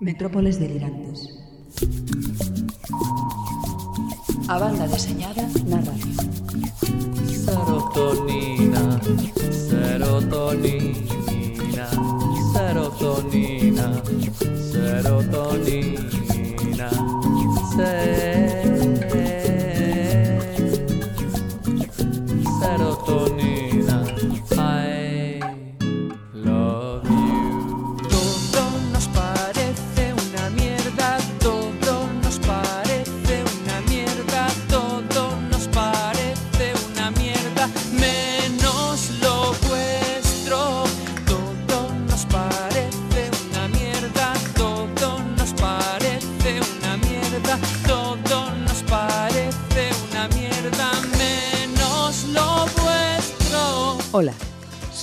Metrópoles delirantes. A banda deseñada na radio. Serotonina, serotonina, serotonina, serotonina, serotonina.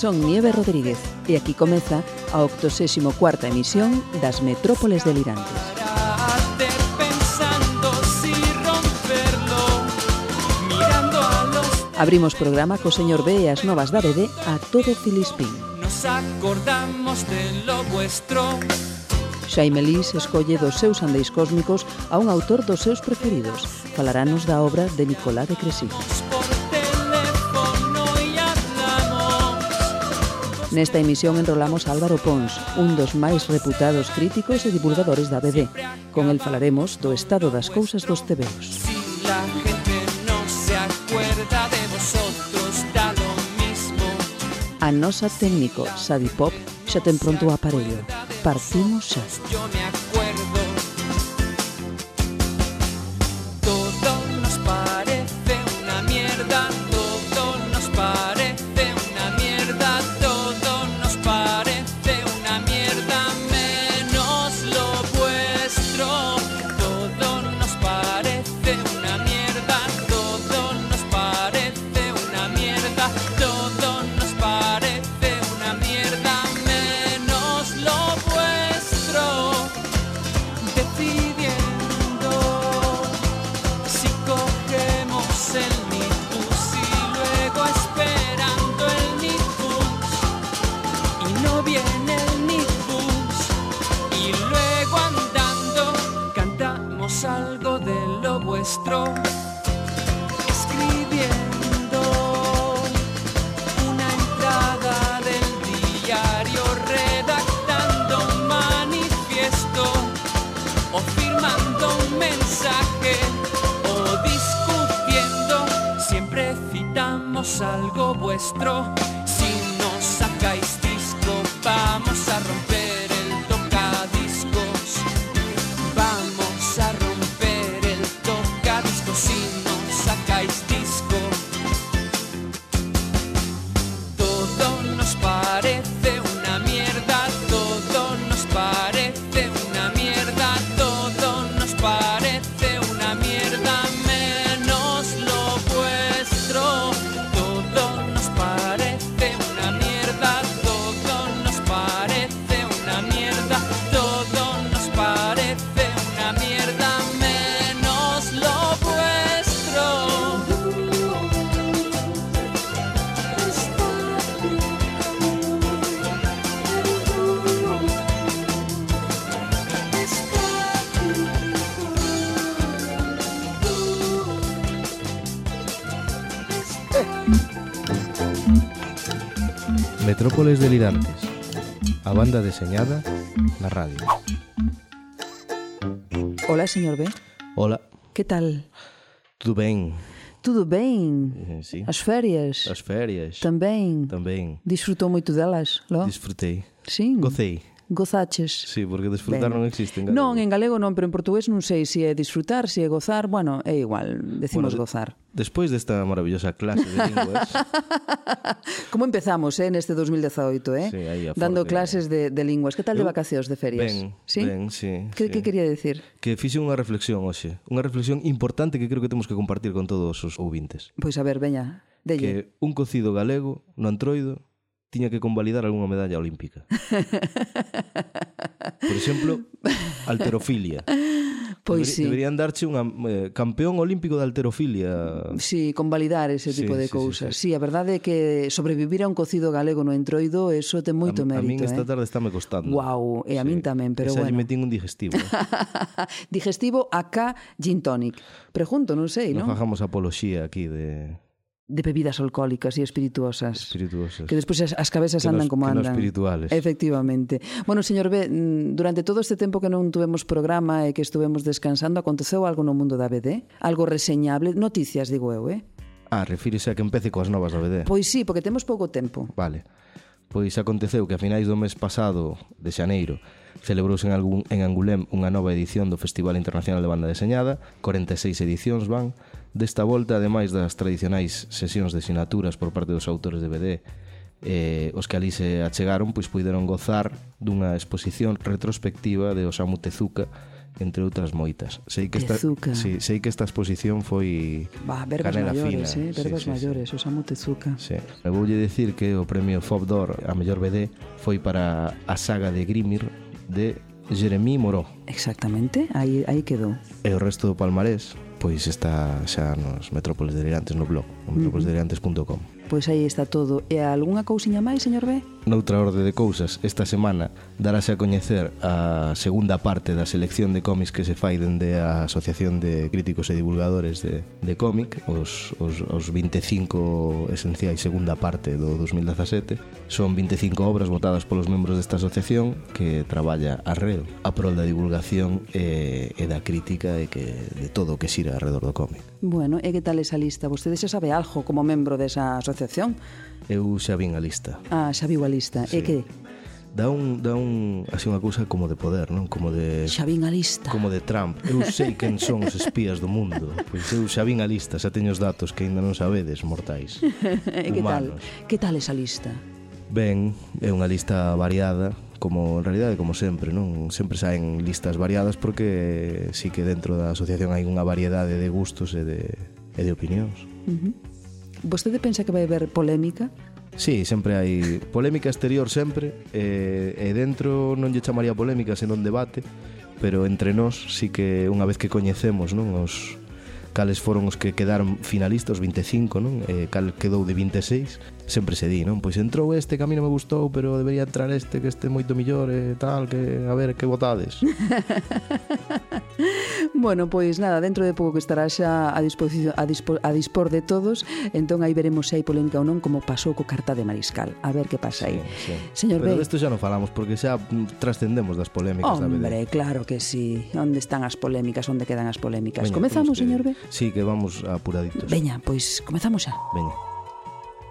son Nieve Rodríguez e aquí comeza a 84ª emisión das Metrópoles Delirantes. Abrimos programa co señor B e as novas da BD a todo Filispín. Nos acordamos de lo vuestro. Xaime Lís escolle dos seus andeis cósmicos a un autor dos seus preferidos. Falaranos da obra de Nicolás de Cresí. Nesta emisión enrolamos a Álvaro Pons, un dos máis reputados críticos e divulgadores da BD. Con el falaremos do estado das cousas dos tebeos. Si la gente non se acuerda de vosotros, da lo mismo. A nosa técnico, Sadi Pop, xa ten pronto o aparello. Partimos xa. Yo me Metrópoles Delirantes a banda deseñada na radio. Hola, señor B. Hola Que tal? Tudo ben. Tudo bem? Eh, sí. As férias? As férias. Também? tamén Disfrutou moito delas, lo? Disfrutei Sim. Gocei Gozaches. Sí, porque desfrutar ben. non existe en galego. Non, en galego non, pero en portugués non sei se si é disfrutar, se si é gozar, bueno, é igual, decimos bueno, gozar. Despois desta maravillosa clase de linguas... Como empezamos, eh, neste 2018, eh? Sí, aí a Dando clases de, de linguas. Que tal de vacacións de ferias? Ben, ¿Sí? ben, sí. Que, sí. que quería decir? Que fixe unha reflexión hoxe, unha reflexión importante que creo que temos que compartir con todos os ouvintes. Pois a ver, veña, delle. Que un cocido galego no antroido tiña que convalidar algunha medalla olímpica. Por exemplo, alterofilia. Pois Deber, sí. Deberían darche unha eh, campeón olímpico de alterofilia. Sí, convalidar ese tipo sí, de sí, cousas. Sí, sí. sí, a verdade é que sobrevivir a un cocido galego no entroido, eso ten moito a, mérito. A min esta eh. tarde está estáme costando. Wow, e a sí. min tamén, pero Esa bueno. Esa metín un digestivo. Digestivo acá gin tonic. Pregunto, non sei, non? Non fajamos apoloxía aquí de de bebidas alcohólicas e espirituosas. Espirituosas. Que despois as, as cabezas que andan nos, como que andan. Espirituales. Efectivamente. Bueno, señor B, mm, durante todo este tempo que non tuvemos programa e que estuvemos descansando, aconteceu algo no mundo da BD? Algo reseñable? Noticias, digo eu, eh? Ah, refírese a que empece coas novas da BD. Pois sí, porque temos pouco tempo. Vale. Pois aconteceu que a finais do mes pasado de xaneiro celebrouse en, algún, en Angulem unha nova edición do Festival Internacional de Banda Deseñada, 46 edicións van, Desta volta, ademais das tradicionais sesións de sinaturas por parte dos autores de BD, eh, os que ali se achegaron pois puideron gozar dunha exposición retrospectiva de Osamu Tezuka entre outras moitas. Sei que esta, Tezuka. sí, sei que esta exposición foi Va, verbas canela maiores, fina. Eh? Verbas sí, sí, maiores. Osamu Tezuka. Sí. E voulle dicir que o premio Fob d'Or a mellor BD foi para a saga de Grimir de Jeremy Moró. Exactamente, aí, aí quedou. E o resto do palmarés pois está xa nos Metrópoles Delirantes no blog, metrópolesdelirantes.com. Pois aí está todo. E algunha cousiña máis, señor B? Noutra orde de cousas, esta semana darase a coñecer a segunda parte da selección de cómics que se fai dende a Asociación de Críticos e Divulgadores de, de Cómic, os, os, os 25 esenciais segunda parte do 2017. Son 25 obras votadas polos membros desta asociación que traballa arreo a prol da divulgación e, e da crítica e que de todo o que xira alrededor do cómic. Bueno, e que tal esa lista? Vostede xa sabe algo como membro desa asociación? eu xa vin a lista. Ah, xa viu a lista. Sí. E que? dá un, dá un, así unha cousa como de poder, non? Como de... Xa vin a lista. Como de Trump. Eu sei quen son os espías do mundo. Pois eu xa vin a lista, xa teño os datos que aínda non sabedes, mortais. e que tal? Que tal esa lista? Ben, é unha lista variada, como en realidade como sempre, non? Sempre saen listas variadas porque sí que dentro da asociación hai unha variedade de gustos e de, e de opinións. Uh -huh. Vostede pensa que vai haber polémica? Sí, sempre hai polémica exterior sempre e, e dentro non lle chamaría polémica, senón debate, pero entre nós sí que unha vez que coñecemos, non, os cales foron os que quedaron finalistas, 25, non? E cal quedou de 26 sempre se di, non? Pois entrou este, que a mí non me gustou, pero debería entrar este, que este moito millor e eh, tal, que a ver que votades. bueno, pois nada, dentro de pouco que estará xa a disposición a, dispo, a dispor de todos, entón aí veremos se hai polémica ou non como pasou co carta de Mariscal. A ver que pasa aí. Sí, sí. Señor pero B. isto xa non falamos porque xa trascendemos das polémicas, Hombre, da claro que sí. Onde están as polémicas, onde quedan as polémicas. Veña, comezamos, que, eh, señor B? Sí, que vamos apuraditos. Veña, pois comezamos xa. Veña.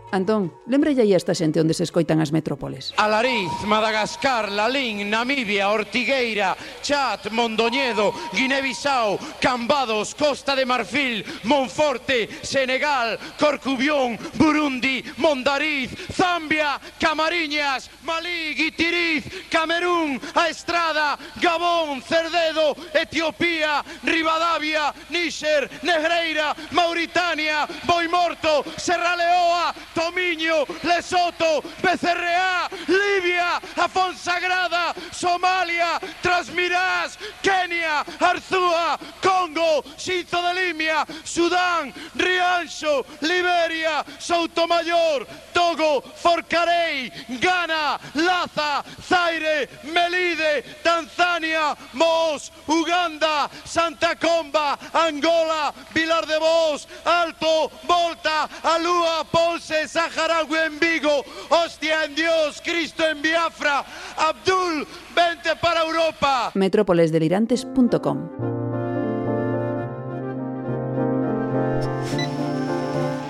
Antón, lembralle aí a esta xente onde se escoitan as metrópoles. Alariz, Madagascar, Lalín, Namibia, Ortigueira, Chat, Mondoñedo, Guinea-Bissau, Cambados, Costa de Marfil, Monforte, Senegal, Corcubión, Burundi, Mondariz, Zambia, Camariñas, Malí, Guitiriz, Camerún, A Estrada, Gabón, Cerdedo, Etiopía, Rivadavia, Níxer, Negreira, Mauritania, Boimorto, Serraleoa, Tomiño, Lesoto, PCRA, Libia, Afonsagrada, Somalia, Transmirás, Kenia, Arzúa, Congo, Xinzo de Limia, Sudán, Rianxo, Liberia, Soutomayor, Togo, Forcarei, Ghana, Laza, Zaire, Melide, Tanzania, Mos, Uganda, Santa Comba, Angola, Vilar de Vos, Alto, Volta, Alúa, Ponce, Saharaui en Vigo, Hostia en Dios, Cristo en Biafra, Abdul, vente para Europa. metrópolesdelirantes.com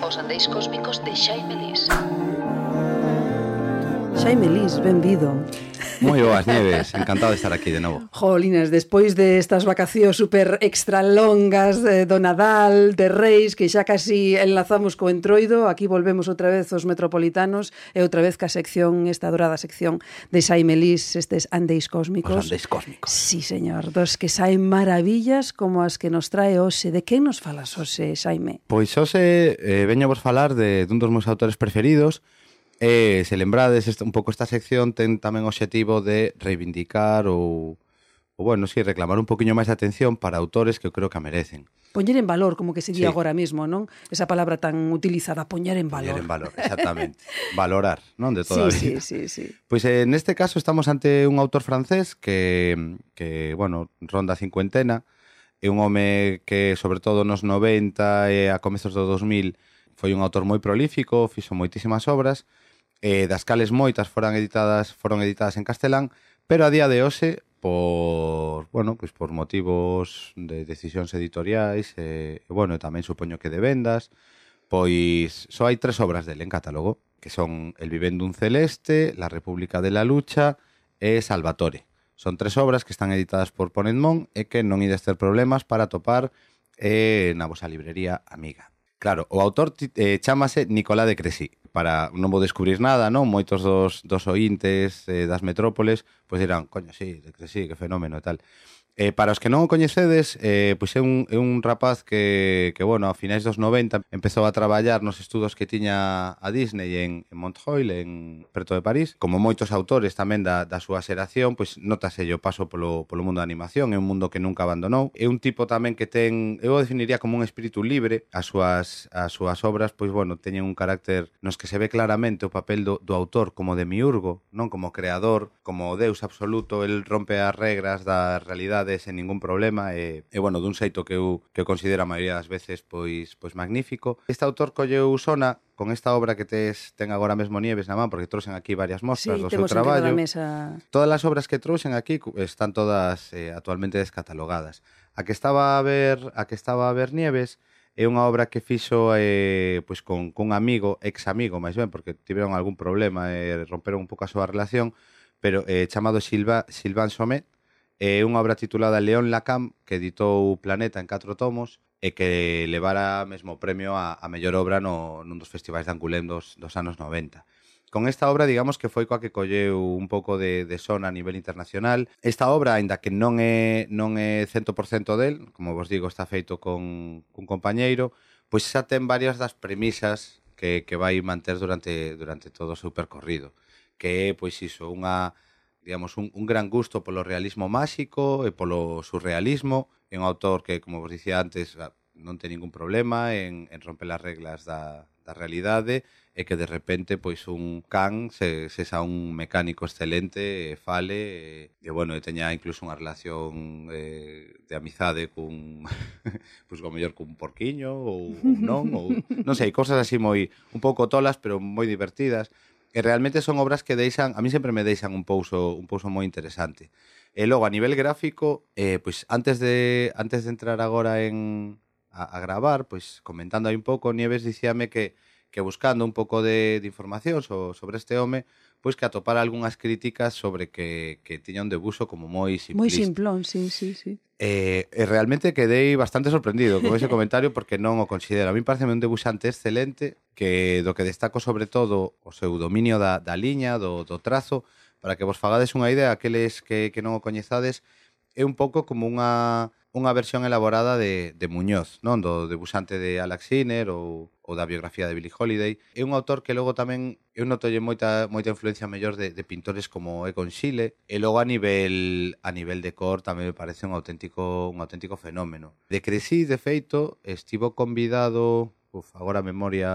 Os andeis cósmicos de Xaime Lis. Xaime Lis, benvido. Moi boas neves, encantado de estar aquí de novo. Jolinas, despois de estas vacacións super extra longas eh, do Nadal, de Reis, que xa casi enlazamos co Entroido, aquí volvemos outra vez os metropolitanos e outra vez ca sección, esta dorada sección de Xaime Lís, estes andeis cósmicos. Os andeis cósmicos. Sí, señor, dos que saen maravillas como as que nos trae hoxe. De que nos falas hoxe, Xaime? Pois hoxe eh, veño vos falar de dun dos meus autores preferidos, E, se lembrades, un pouco esta sección ten tamén o objetivo de reivindicar ou, ou bueno, si, sí, reclamar un poquinho máis de atención para autores que eu creo que a merecen. Poñer en valor, como que se di sí. agora mesmo, non? Esa palabra tan utilizada, poñer en valor. Poñer en valor, exactamente. Valorar, non? De toda sí, a vida. Sí, sí, sí. Pois eh, en este caso estamos ante un autor francés que, que bueno, ronda cincuentena, é un home que, sobre todo nos 90 e a comezos do 2000, foi un autor moi prolífico, fixo moitísimas obras, eh, das cales moitas foran editadas foron editadas en castelán, pero a día de hoxe por, bueno, pois por motivos de decisións editoriais e, eh, bueno, tamén supoño que de vendas, pois só hai tres obras dele en catálogo, que son El vivendo un celeste, La república de la lucha e Salvatore. Son tres obras que están editadas por Ponentmón e que non ides ter problemas para topar eh, na vosa librería amiga. Claro, o autor eh, chamase Nicolás de Cresí, para non vou descubrir nada, non? Moitos dos, dos ointes eh, das metrópoles, pois dirán, coño, sí, que sí, que fenómeno e tal. Eh, para os que non o coñecedes, eh, pois é un, é un rapaz que, que, bueno, a finais dos 90 empezou a traballar nos estudos que tiña a Disney en, en Montreuil, en preto de París. Como moitos autores tamén da, da súa xeración, pois notase o paso polo, polo mundo da animación, é un mundo que nunca abandonou. É un tipo tamén que ten, eu o definiría como un espírito libre, as súas, as súas obras, pois, bueno, teñen un carácter nos que se ve claramente o papel do, do autor como demiurgo, non como creador, como deus absoluto, el rompe as regras da realidade facilidade, sen ningún problema, e, e bueno, dun xeito que eu, que eu considero a maioría das veces pois pois magnífico. Este autor colleu Sona con esta obra que tes, ten agora mesmo Nieves na man, porque trouxen aquí varias mostras sí, do seu traballo. Mesa... Todas as obras que trouxen aquí están todas eh, actualmente descatalogadas. A que estaba a ver, a que estaba a ver Nieves, é unha obra que fixo eh, pois con, con un amigo, ex amigo, máis ben, porque tiveron algún problema e eh, romperon un pouco a súa relación, pero eh, chamado Silva, Silván Somet, é unha obra titulada León Lacan, que editou Planeta en 4 tomos, e que levara mesmo o premio a, a mellor obra no, nun dos festivais de Angulén dos, dos anos 90. Con esta obra, digamos que foi coa que colleu un pouco de, de son a nivel internacional. Esta obra, aínda que non é, non é 100% del, como vos digo, está feito con, cun compañeiro, pois xa ten varias das premisas que, que vai manter durante, durante todo o seu percorrido. Que é, pois iso, unha, digamos, un, un gran gusto polo realismo máxico e polo surrealismo. É un autor que, como vos dicía antes, ah, non ten ningún problema en, en romper as reglas da, da realidade e que de repente pois un can se, se xa un mecánico excelente e fale e, e bueno, e teña incluso unha relación eh, de amizade cun pois como mellor cun porquiño ou, ou non, ou non sei, cousas así moi un pouco tolas pero moi divertidas que realmente son obras que deixan, a mí sempre me deixan un pouso un pouso moi interesante. E logo a nivel gráfico, eh, pois antes de antes de entrar agora en a, a gravar, pois comentando aí un pouco, Nieves dicíame que que buscando un pouco de, de información so, sobre este home, pois que atopara algunhas críticas sobre que, que tiña un debuxo como moi simplista. Moi simplón, sí, sí, sí. Eh, e realmente quedei bastante sorprendido con ese comentario porque non o considero. A mí parece un debuxante excelente, que do que destaco sobre todo o seu dominio da, da liña, do, do trazo, para que vos fagades unha idea, aqueles que, que non o coñezades, é un pouco como unha, unha versión elaborada de, de Muñoz, non do debuxante de Alex Sinner ou, ou da biografía de Billie Holiday. É un autor que logo tamén eu notolle moita moita influencia mellor de, de pintores como Egon Schiele e logo a nivel a nivel de cor tamén me parece un auténtico un auténtico fenómeno. De Cresí, de feito, estivo convidado Uf, agora a memoria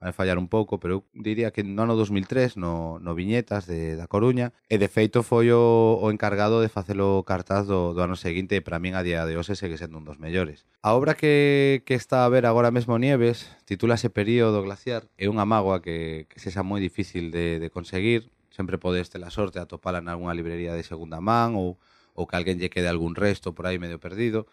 vai fallar un pouco, pero eu diría que no ano 2003, no, no Viñetas de, da Coruña, e de feito foi o, o encargado de facelo cartaz do, do ano seguinte, e para min a día de hoxe segue sendo un dos mellores. A obra que, que está a ver agora mesmo Nieves, titúlase Período Glaciar, é unha mágoa que, que sexa moi difícil de, de conseguir, sempre podes ter a sorte de atopala algunha librería de segunda man ou, ou que alguén lle quede algún resto por aí medio perdido,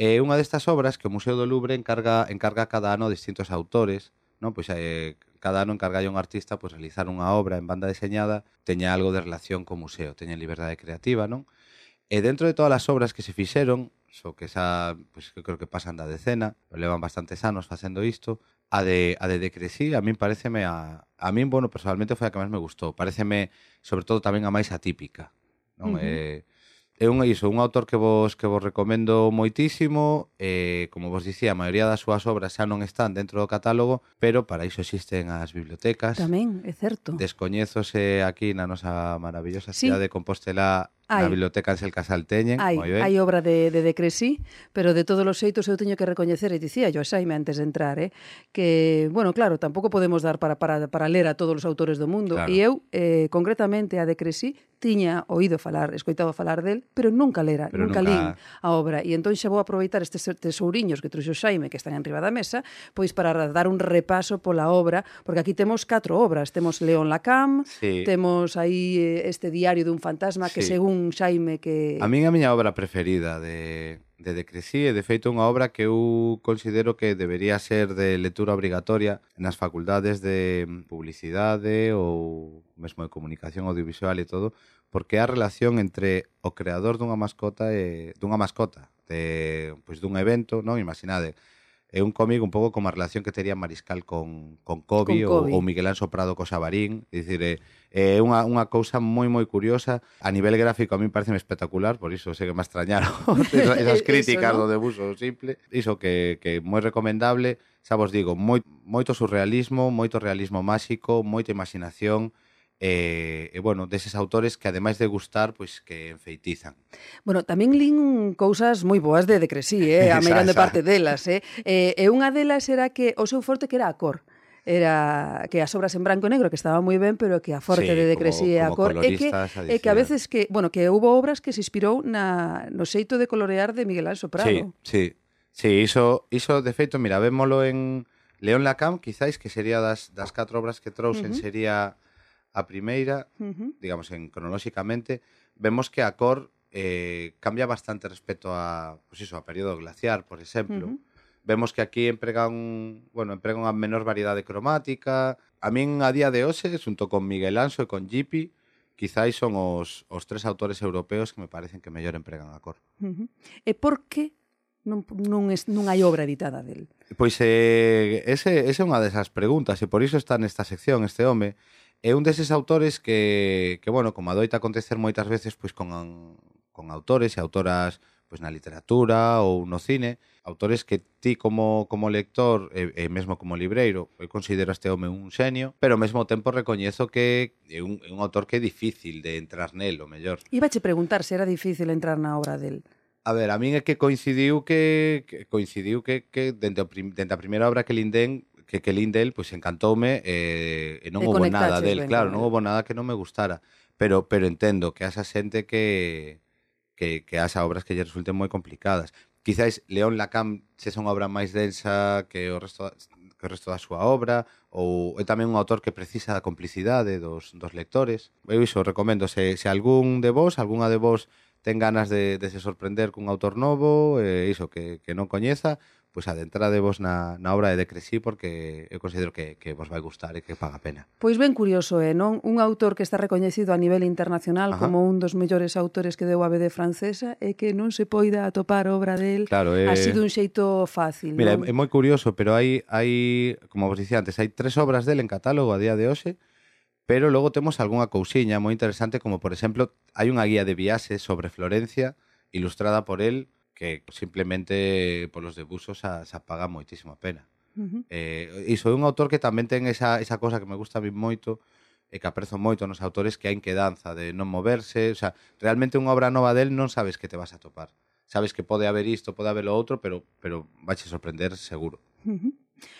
É eh, unha destas obras que o Museo do Louvre encarga encarga cada ano a distintos autores, non? Pois eh, cada ano encarga a un artista pois realizar unha obra en banda deseñada teña algo de relación co museo, teña liberdade creativa, non? E dentro de todas as obras que se fixeron, so que esa, pois que creo que pasan da decena, levan bastantes anos facendo isto, a de a de Decresí, a min pareceme a a min, bueno, personalmente foi a que máis me gustou. Pareceme sobre todo tamén a máis atípica, non? Uh -huh. Eh é un iso, un autor que vos que vos recomendo moitísimo, eh, como vos dicía, a maioría das súas obras xa non están dentro do catálogo, pero para iso existen as bibliotecas. Tamén, é certo. Descoñézose aquí na nosa maravillosa sí. cidade de Compostela Hai. na Biblioteca Ansel Casalteñen. Hai, hai obra de, de de Cresí, pero de todos os xeitos eu teño que recoñecer, e dicía yo a Xaime antes de entrar, eh, que, bueno, claro, tampouco podemos dar para, para, para ler a todos os autores do mundo. Claro. E eu, eh, concretamente, a de Cresí tiña oído falar, escoitado falar del, pero nunca lera, pero nunca, nunca lín a obra. E entón xa vou aproveitar estes tesouriños que trouxo Xaime, que están en riba da mesa, pois para dar un repaso pola obra, porque aquí temos catro obras. Temos León Lacam, sí. temos aí eh, este diario dun fantasma que sí. según Xaime que... A min a miña obra preferida de, de Decrecí é de feito unha obra que eu considero que debería ser de lectura obrigatoria nas facultades de publicidade ou mesmo de comunicación audiovisual e todo, porque é a relación entre o creador dunha mascota e dunha mascota, de, pois dun evento, non? Imaginade, É un cómic un pouco como a relación que tería Mariscal con, con Kobe, con Kobe. Ou, ou Miguel Anso Prado co Xabarín. É dicir, é, é unha, unha cousa moi, moi curiosa. A nivel gráfico a mí parece espectacular, por iso sei que me extrañaron esas, esas críticas eso, ¿no? do debuso simple. Iso que, que moi recomendable, xa vos digo, moi, moito surrealismo, moito realismo máxico, moita imaginación, E, e bueno, deses autores que ademais de gustar, pois que enfeitizan. Bueno, tamén lin cousas moi boas de Decresí, eh, a meirán de parte delas, eh. E, e unha delas era que o seu forte que era a cor era que as obras en branco e negro que estaba moi ben, pero que a forte sí, de Decresí e a cor e que, e que a veces que, bueno, que houve obras que se inspirou na, no xeito de colorear de Miguel Anso Soprano. Sí, sí. Sí, iso, iso de feito, mira, vémolo en León Lacam, quizáis que sería das, das catro obras que trouxen, uh -huh. sería A primeira, uh -huh. digamos, en cronolóxicamente, vemos que a cor eh, cambia bastante respecto a, pues iso, a período glaciar, por exemplo. Uh -huh. Vemos que aquí emprega un, bueno, emprega unha menor variedade cromática. A min a día de hoxe, xunto con Miguel Anso e con Gipi, quizáis son os, os tres autores europeos que me parecen que mellor empregan a cor. Uh -huh. E por que non, non, es, non hai obra editada del? Pois eh, ese, ese é unha desas preguntas e por iso está nesta sección este home É un deses autores que, que bueno, como adoita acontecer moitas veces pois con, con autores e autoras pois na literatura ou no cine, autores que ti como, como lector e, e mesmo como libreiro eu considero este home un xenio, pero ao mesmo tempo recoñezo que é un, é un autor que é difícil de entrar nel, o mellor. Ibache preguntar se era difícil entrar na obra del. A ver, a min é que coincidiu que, que coincidiu que, que dende, prim, dente a primeira obra que lindén que que del, pois pues, encantoume e, eh, e non e houve nada del, ben, claro, ben. non houve nada que non me gustara, pero pero entendo que asa xente que que, que asa obras que lle resulten moi complicadas. Quizáis León Lacan sexa unha obra máis densa que o resto da, que o resto da súa obra ou é tamén un autor que precisa da complicidade dos, dos lectores. Eu iso recomendo se, se algún de vos, algunha de vos ten ganas de, de se sorprender cun autor novo, eh, iso, que, que non coñeza, pois adentradevos na, na obra de Decresí porque eu considero que, que vos vai gustar e que paga pena. Pois ben curioso, é, eh, non? Un autor que está recoñecido a nivel internacional Ajá. como un dos mellores autores que deu a BD francesa e que non se poida atopar obra del claro, eh... así dun xeito fácil. Mira, non? é moi curioso, pero hai, hai como vos dicía antes, hai tres obras del en catálogo a día de hoxe, pero logo temos algunha cousiña moi interesante como, por exemplo, hai unha guía de viaxe sobre Florencia ilustrada por él que simplemente polos debusos xa, xa paga moitísima pena. Uh -huh. eh, iso é un autor que tamén ten esa, esa cosa que me gusta a mí moito e que aprezo moito nos autores que hai inquedanza de non moverse, o sea, realmente unha obra nova del non sabes que te vas a topar. Sabes que pode haber isto, pode haber lo outro, pero pero vais a sorprender seguro. Uh -huh.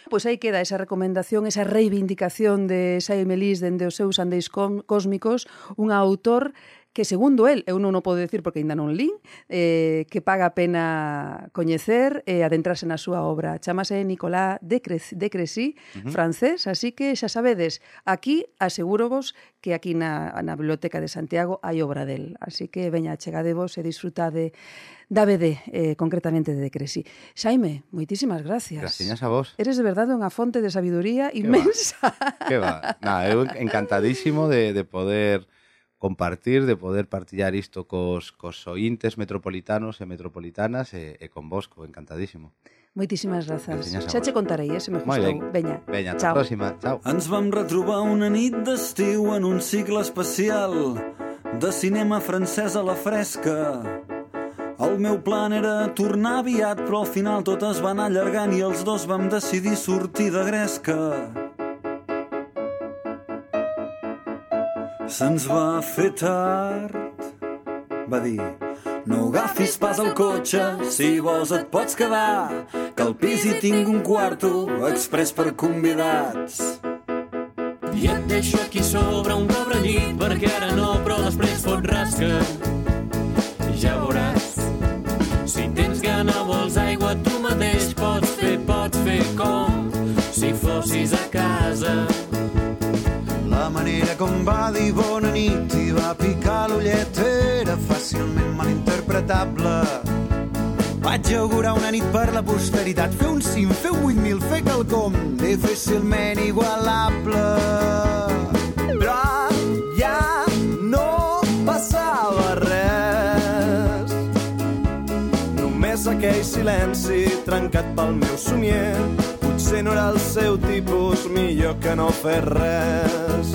Pois aí queda esa recomendación, esa reivindicación de Saime Lis dende os seus andeis cósmicos, un autor que segundo el, eu non o podo decir porque ainda non lín, eh, que paga a pena coñecer e eh, adentrarse na súa obra. Chámase Nicolás de, Cre de Crecy, uh -huh. francés, así que xa sabedes, aquí asegurovos que aquí na, na Biblioteca de Santiago hai obra del. Así que veña, chegadevos e disfrutade da BD, eh, concretamente de Decresi. Xaime, moitísimas gracias. Gracias a vos. Eres de verdade unha fonte de sabiduría inmensa. Que va, que va. Nah, eu encantadísimo de, de poder compartir, de poder partillar isto cos, cos ointes metropolitanos e metropolitanas e, e con vos, co encantadísimo. Moitísimas grazas. Xa che contarei, eh, se me gustou. Veña, Veña, ata a próxima. Chao. Ens vam retrobar una nit d'estiu en un cicle especial de cinema francès a la fresca. El meu plan era tornar aviat, però al final tot es va anar allargant i els dos vam decidir sortir de gresca. Se'ns va fer tard, va dir no agafis pas el cotxe, si vols et pots quedar, que al pis hi tinc un quarto express per convidats. I et deixo aquí sobre un pobre llit perquè ara no, però després fot rasca. Ja veuràs. Si tens gana, vols aigua, tu mateix pots fer, pots fer com si fossis a casa. La manera com va dir bona nit i va picar l'ullet era fàcilment malinterpretable. Vaig augurar una nit per la posteritat, fer un cim, fer un 8.000, fer quelcom difícilment igualable. Però ja no passava res. Només aquell silenci trencat pel meu somier. Potser no era el seu tipus, millor que no fer res.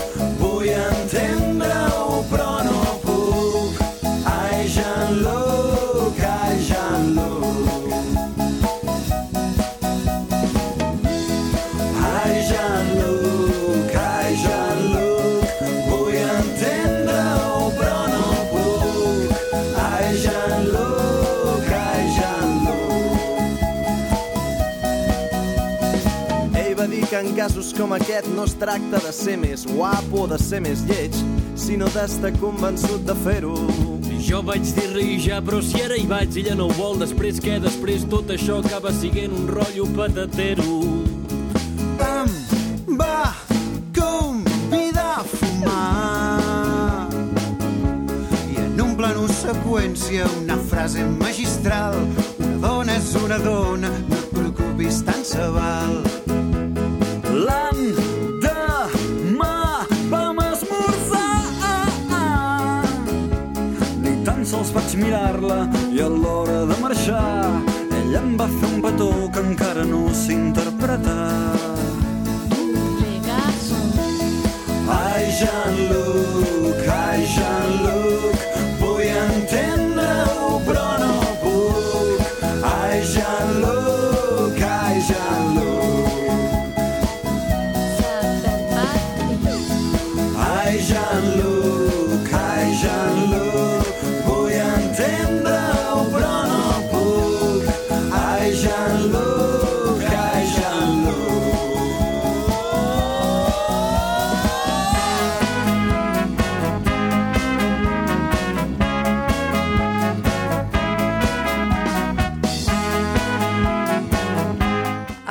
casos com aquest no es tracta de ser més guapo o de ser més lleig, sinó d'estar convençut de fer-ho. Jo vaig dir-li ja, però si ara hi vaig, ella no ho vol. Després què? Després tot això acaba siguent un rotllo patatero. Em va convidar a fumar i en un plano seqüència una frase magistral una dona és una dona no et preocupis tant se val mirar-la i a l'hora de marxar ella em va fer un petó que encara no sé interpretar.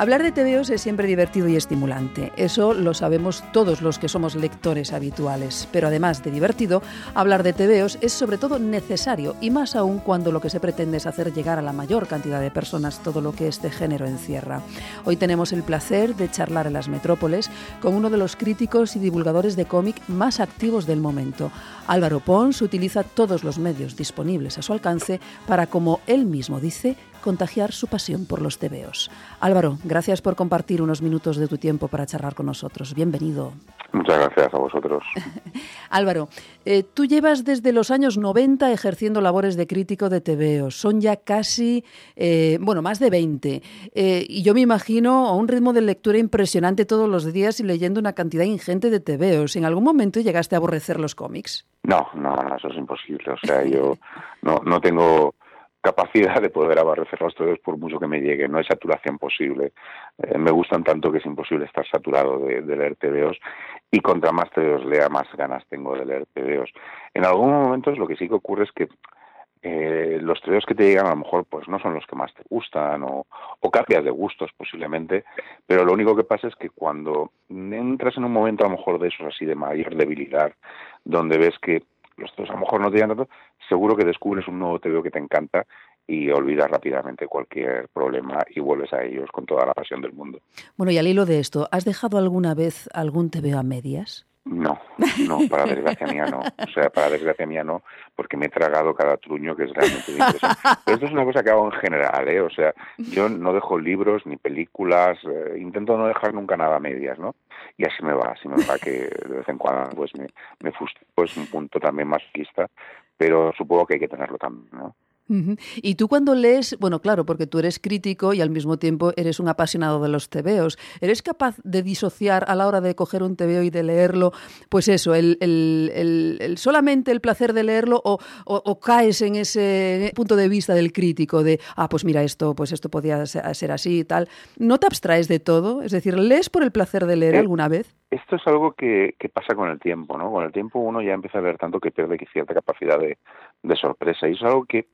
Hablar de TVOs es siempre divertido y estimulante. Eso lo sabemos todos los que somos lectores habituales. Pero además de divertido, hablar de TVOs es sobre todo necesario y más aún cuando lo que se pretende es hacer llegar a la mayor cantidad de personas todo lo que este género encierra. Hoy tenemos el placer de charlar en las metrópoles con uno de los críticos y divulgadores de cómic más activos del momento. Álvaro Pons utiliza todos los medios disponibles a su alcance para, como él mismo dice, contagiar su pasión por los tebeos. Álvaro, gracias por compartir unos minutos de tu tiempo para charlar con nosotros. Bienvenido. Muchas gracias a vosotros. Álvaro, eh, tú llevas desde los años 90 ejerciendo labores de crítico de tebeos. Son ya casi, eh, bueno, más de 20. Eh, y yo me imagino a un ritmo de lectura impresionante todos los días y leyendo una cantidad ingente de tebeos. ¿En algún momento llegaste a aborrecer los cómics? No, no, eso es imposible. O sea, yo no, no tengo capacidad de poder aborrecer los tebeos por mucho que me llegue. No hay saturación posible. Eh, me gustan tanto que es imposible estar saturado de, de leer tebeos y contra más tebeos lea, más ganas tengo de leer tebeos. En algunos momentos lo que sí que ocurre es que eh, los tebeos que te llegan a lo mejor pues no son los que más te gustan o, o cambias de gustos posiblemente, pero lo único que pasa es que cuando entras en un momento a lo mejor de esos así de mayor debilidad, donde ves que los tebeos a lo mejor no te llegan tanto, seguro que descubres un nuevo tebeo que te encanta y olvidas rápidamente cualquier problema y vuelves a ellos con toda la pasión del mundo. Bueno, y al hilo de esto, ¿has dejado alguna vez algún tebeo a medias? No, no, para desgracia mía no. O sea, para desgracia mía no, porque me he tragado cada truño que es realmente interesante. Pero esto es una cosa que hago en general, ¿eh? O sea, yo no dejo libros ni películas, eh, intento no dejar nunca nada a medias, ¿no? Y así me va, así me va que de vez en cuando pues me, me es un punto también masoquista, pero supongo que hay que tenerlo también, ¿no? Y tú cuando lees, bueno, claro, porque tú eres crítico y al mismo tiempo eres un apasionado de los tebeos, ¿eres capaz de disociar a la hora de coger un tebeo y de leerlo, pues eso, el, el- el- el- solamente el placer de leerlo o, o- o caes en ese punto de vista del crítico de, ah, pues mira esto, pues esto podía se- ser así y tal? ¿No te abstraes de todo? Es decir, ¿lees por el placer de leer Eh, alguna vez? Esto es algo que, que pasa con el tiempo, ¿no? Con el tiempo uno ya empieza a ver tanto que pierde cierta capacidad de, de sorpresa. Y es algo que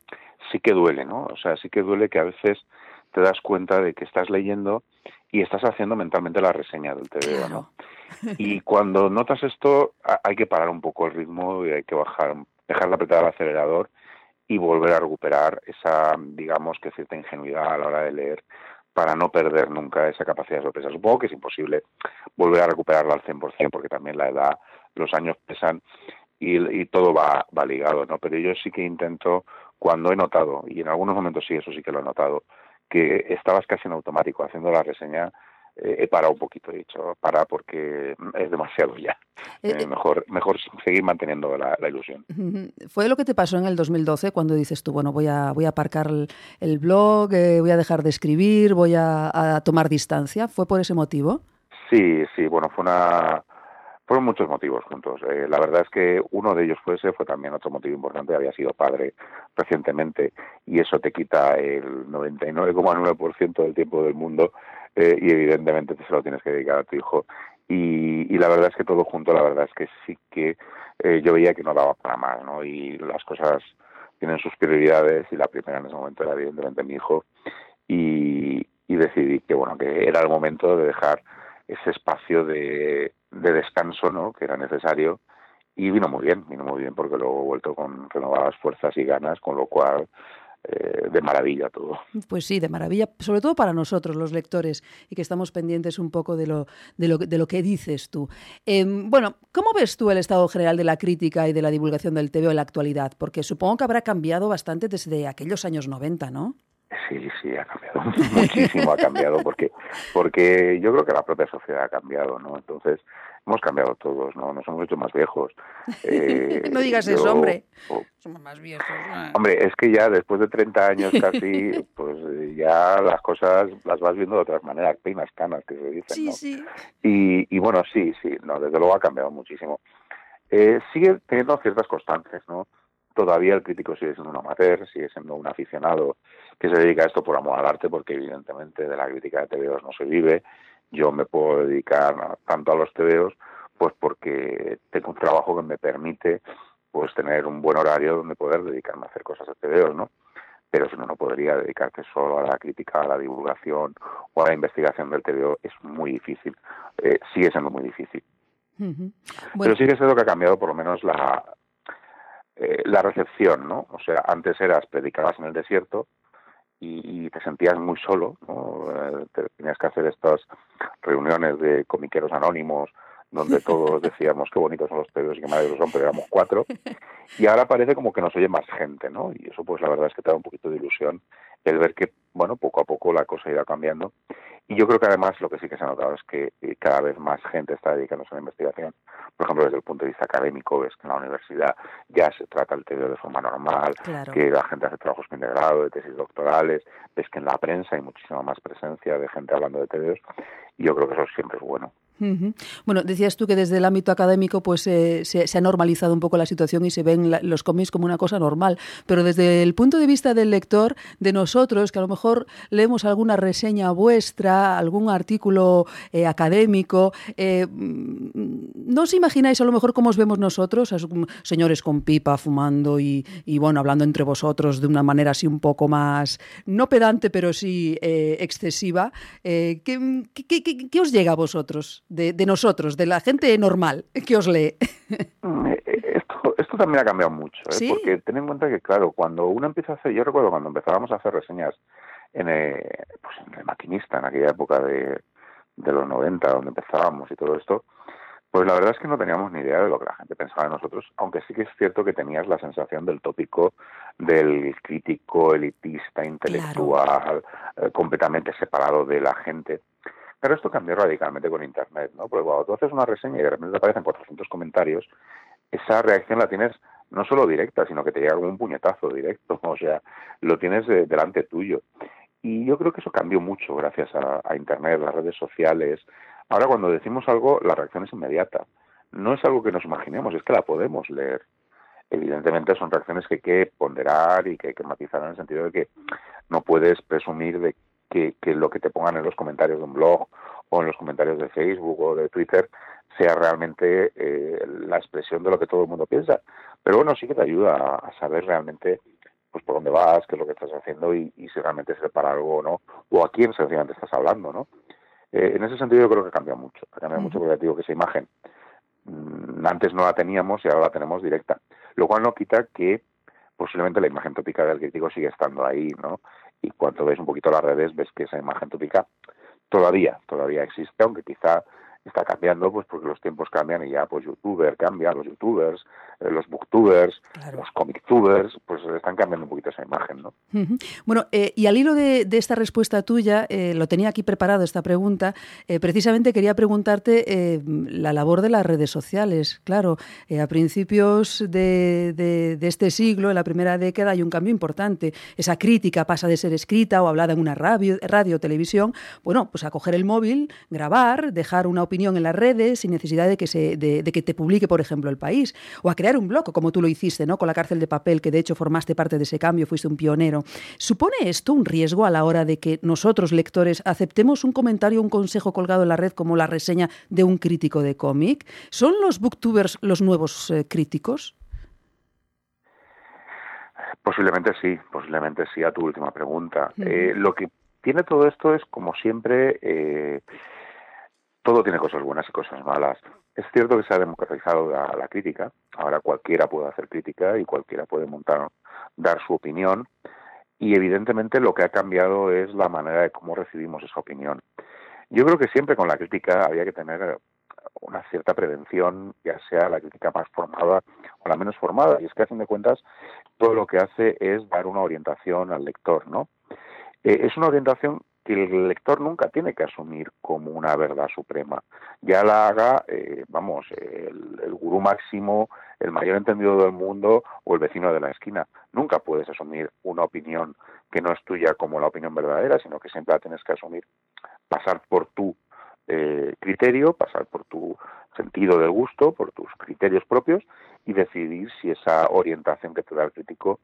sí que duele, ¿no? O sea, sí que duele que a veces te das cuenta de que estás leyendo y estás haciendo mentalmente la reseña del TVO, ¿no? Y cuando notas esto, ha- hay que parar un poco el ritmo y hay que bajar, dejar de apretar el acelerador y volver a recuperar esa, digamos, que cierta ingenuidad a la hora de leer para no perder nunca esa capacidad de sorpresa. Supongo que es imposible volver a recuperarla al 100% porque también la edad, los años pesan y, y todo va, va ligado, ¿no? Pero yo sí que intento, cuando he notado, y en algunos momentos sí, eso sí que lo he notado, que estabas casi en automático haciendo la reseña, eh, he parado un poquito, he dicho, para porque es demasiado ya. Eh, Eh, mejor, mejor seguir manteniendo la, la ilusión. ¿Fue lo que te pasó en el 2012 cuando dices tú, bueno, voy a, voy a aparcar el, el blog, voy a dejar de escribir, voy a, a tomar distancia? ¿Fue por ese motivo? Sí, sí, bueno, fue una... Fueron muchos motivos juntos. Eh, la verdad es que uno de ellos fue ese, fue también otro motivo importante. Había sido padre recientemente y eso te quita el 99,9% del tiempo del mundo eh, y evidentemente te se lo tienes que dedicar a tu hijo. Y, y la verdad es que todo junto, la verdad es que sí que eh, yo veía que no daba para más, ¿no? Y las cosas tienen sus prioridades y la primera en ese momento era evidentemente mi hijo y, y decidí que bueno que era el momento de dejar ese espacio de, de descanso ¿no? que era necesario y vino muy bien, vino muy bien porque luego he vuelto con renovadas fuerzas y ganas, con lo cual eh, de maravilla todo. Pues sí, de maravilla, sobre todo para nosotros, los lectores, y que estamos pendientes un poco de lo, de lo, de lo que dices tú. Eh, bueno, ¿cómo ves tú el estado general de la crítica y de la divulgación del TVO en la actualidad? Porque supongo que habrá cambiado bastante desde aquellos años 90, ¿no? Sí, sí, ha cambiado muchísimo, ha cambiado porque porque yo creo que la propia sociedad ha cambiado, ¿no? Entonces hemos cambiado todos, ¿no? Nos hemos hecho más viejos. Eh, no digas yo- eso, hombre. oh, Somos más viejos. Hombre, es que ya después de 30 años casi, pues eh, ya las cosas las vas viendo de otras maneras, peinas canas que se dicen, Sí, ¿no? sí. Y, y bueno, sí, sí, no, desde luego ha cambiado muchísimo. Eh, sigue teniendo ciertas constantes, ¿no? Todavía el crítico sigue siendo un amateur, sigue siendo un aficionado que se dedica a esto por amor al arte, porque evidentemente de la crítica de TVOs no se vive. Yo me puedo dedicar tanto a los TVOs, pues porque tengo un trabajo que me permite pues tener un buen horario donde poder dedicarme a hacer cosas de TVOs, ¿no? Pero si no, no podría dedicarte solo a la crítica, a la divulgación o a la investigación del TVO. Es muy difícil, eh, sigue siendo muy difícil. Pero Bueno, sí que es cierto que ha cambiado por lo menos la, eh, la recepción, ¿no? O sea, antes eras, predicabas en el desierto y, y te sentías muy solo, ¿no? Eh, te- tenías que hacer estas reuniones de comiqueros anónimos donde todos decíamos qué bonitos son los pedos y qué maravillosos son, pero éramos cuatro. Y ahora parece como que nos oye más gente, ¿no? Y eso pues la verdad es que te da un poquito de ilusión el ver que, bueno, poco a poco la cosa irá cambiando. Y yo creo que además lo que sí que se ha notado es que eh, cada vez más gente está dedicándose a la investigación. Por ejemplo, desde el punto de vista académico, ves que en la universidad ya se trata el TVO de forma normal, Claro. que la gente hace trabajos de grado, de tesis doctorales, ves que en la prensa hay muchísima más presencia de gente hablando de TVOs, y yo creo que eso siempre es bueno. Bueno, decías tú que desde el ámbito académico pues eh, se, se ha normalizado un poco la situación y se ven los cómics como una cosa normal, pero desde el punto de vista del lector, de nosotros, que a lo mejor leemos alguna reseña vuestra, algún artículo eh, académico, eh, mm, ¿no os imagináis a lo mejor cómo os vemos nosotros, mm, señores con pipa, fumando y, bueno, hablando entre vosotros de una manera así un poco más, no pedante, pero sí excesiva? Eh, ¿qué, qué- qué- qué os llega a vosotros? De, de nosotros, de la gente normal que os lee. Mm, eh, eh, Esto, esto también ha cambiado mucho, ¿eh? ¿Sí? porque ten en cuenta que, claro, cuando uno empieza a hacer, yo recuerdo cuando empezábamos a hacer reseñas en, eh, pues en el maquinista, en aquella época de, de los 90, donde empezábamos y todo esto, Pues la verdad es que no teníamos ni idea de lo que la gente pensaba de nosotros, aunque sí que es cierto que tenías la sensación del tópico del crítico elitista, intelectual, eh, completamente separado de la gente. Pero esto cambió radicalmente con Internet, ¿no? Porque cuando tú haces una reseña y de repente te aparecen 400 comentarios, esa reacción la tienes no solo directa, sino que te llega como un puñetazo directo, o sea, lo tienes delante tuyo. Y yo creo que eso cambió mucho gracias a, a Internet, las redes sociales, Ahora, cuando decimos algo, la reacción es inmediata. No es algo que nos imaginemos, es que la podemos leer. Evidentemente son reacciones que hay que ponderar y que hay que matizar en el sentido de que no puedes presumir de que, lo que te pongan en los comentarios de un blog o en los comentarios de Facebook o de Twitter sea realmente eh, la expresión de lo que todo el mundo piensa. Pero bueno, sí que te ayuda a, saber realmente pues por dónde vas, qué es lo que estás haciendo y, si realmente se para algo o no, o a quién sencillamente estás hablando, ¿no? Eh, en ese sentido yo creo que cambia mucho, ha cambiado mucho porque digo que esa imagen mm, antes no la teníamos y ahora la tenemos directa, lo cual no quita que posiblemente la imagen tópica del crítico sigue estando ahí, ¿no? Y cuando ves un poquito las redes ves que esa imagen tópica todavía, todavía existe, aunque quizá está cambiando pues porque los tiempos cambian y ya pues youtuber cambia, los youtubers, eh, los booktubers, los comictubers, pues están cambiando un poquito esa imagen, ¿no? Bueno, eh, y al hilo de, esta respuesta tuya, eh, lo tenía aquí preparado esta pregunta, precisamente quería preguntarte la labor de las redes sociales. Claro, a principios de, de, este siglo, en la primera década, hay un cambio importante. Esa crítica pasa de ser escrita o hablada en una radio, radio televisión, bueno, pues a coger el móvil, grabar, dejar una opinión en las redes sin necesidad de que, se, de, que te publique, por ejemplo, el país, o a crear un blog, como tú lo hiciste, ¿no? Con la cárcel de papel, que de hecho formaste parte de ese cambio, fuiste un pionero. ¿Supone esto un riesgo a la hora de que nosotros, lectores, aceptemos un comentario, un consejo colgado en la red como la reseña de un crítico de cómic? ¿Son los booktubers los nuevos eh, críticos? Posiblemente sí, posiblemente sí a tu última pregunta. Eh, lo que tiene todo esto es, como siempre, eh, todo tiene cosas buenas y cosas malas. Es cierto que se ha democratizado la, crítica, ahora cualquiera puede hacer crítica y cualquiera puede montar, dar su opinión, y evidentemente lo que ha cambiado es la manera de cómo recibimos esa opinión. Yo creo que siempre con la crítica había que tener una cierta prevención, ya sea la crítica más formada o la menos formada, y es que a fin de cuentas todo lo que hace es dar una orientación al lector, ¿no? Eh, es una orientación que el lector nunca tiene que asumir como una verdad suprema. Ya la haga, eh, vamos, el, gurú máximo, el mayor entendido del mundo o el vecino de la esquina. Nunca puedes asumir una opinión que no es tuya como la opinión verdadera, sino que siempre la tienes que asumir, pasar por tu eh, criterio, pasar por tu sentido del gusto, por tus criterios propios y decidir si esa orientación que te da el crítico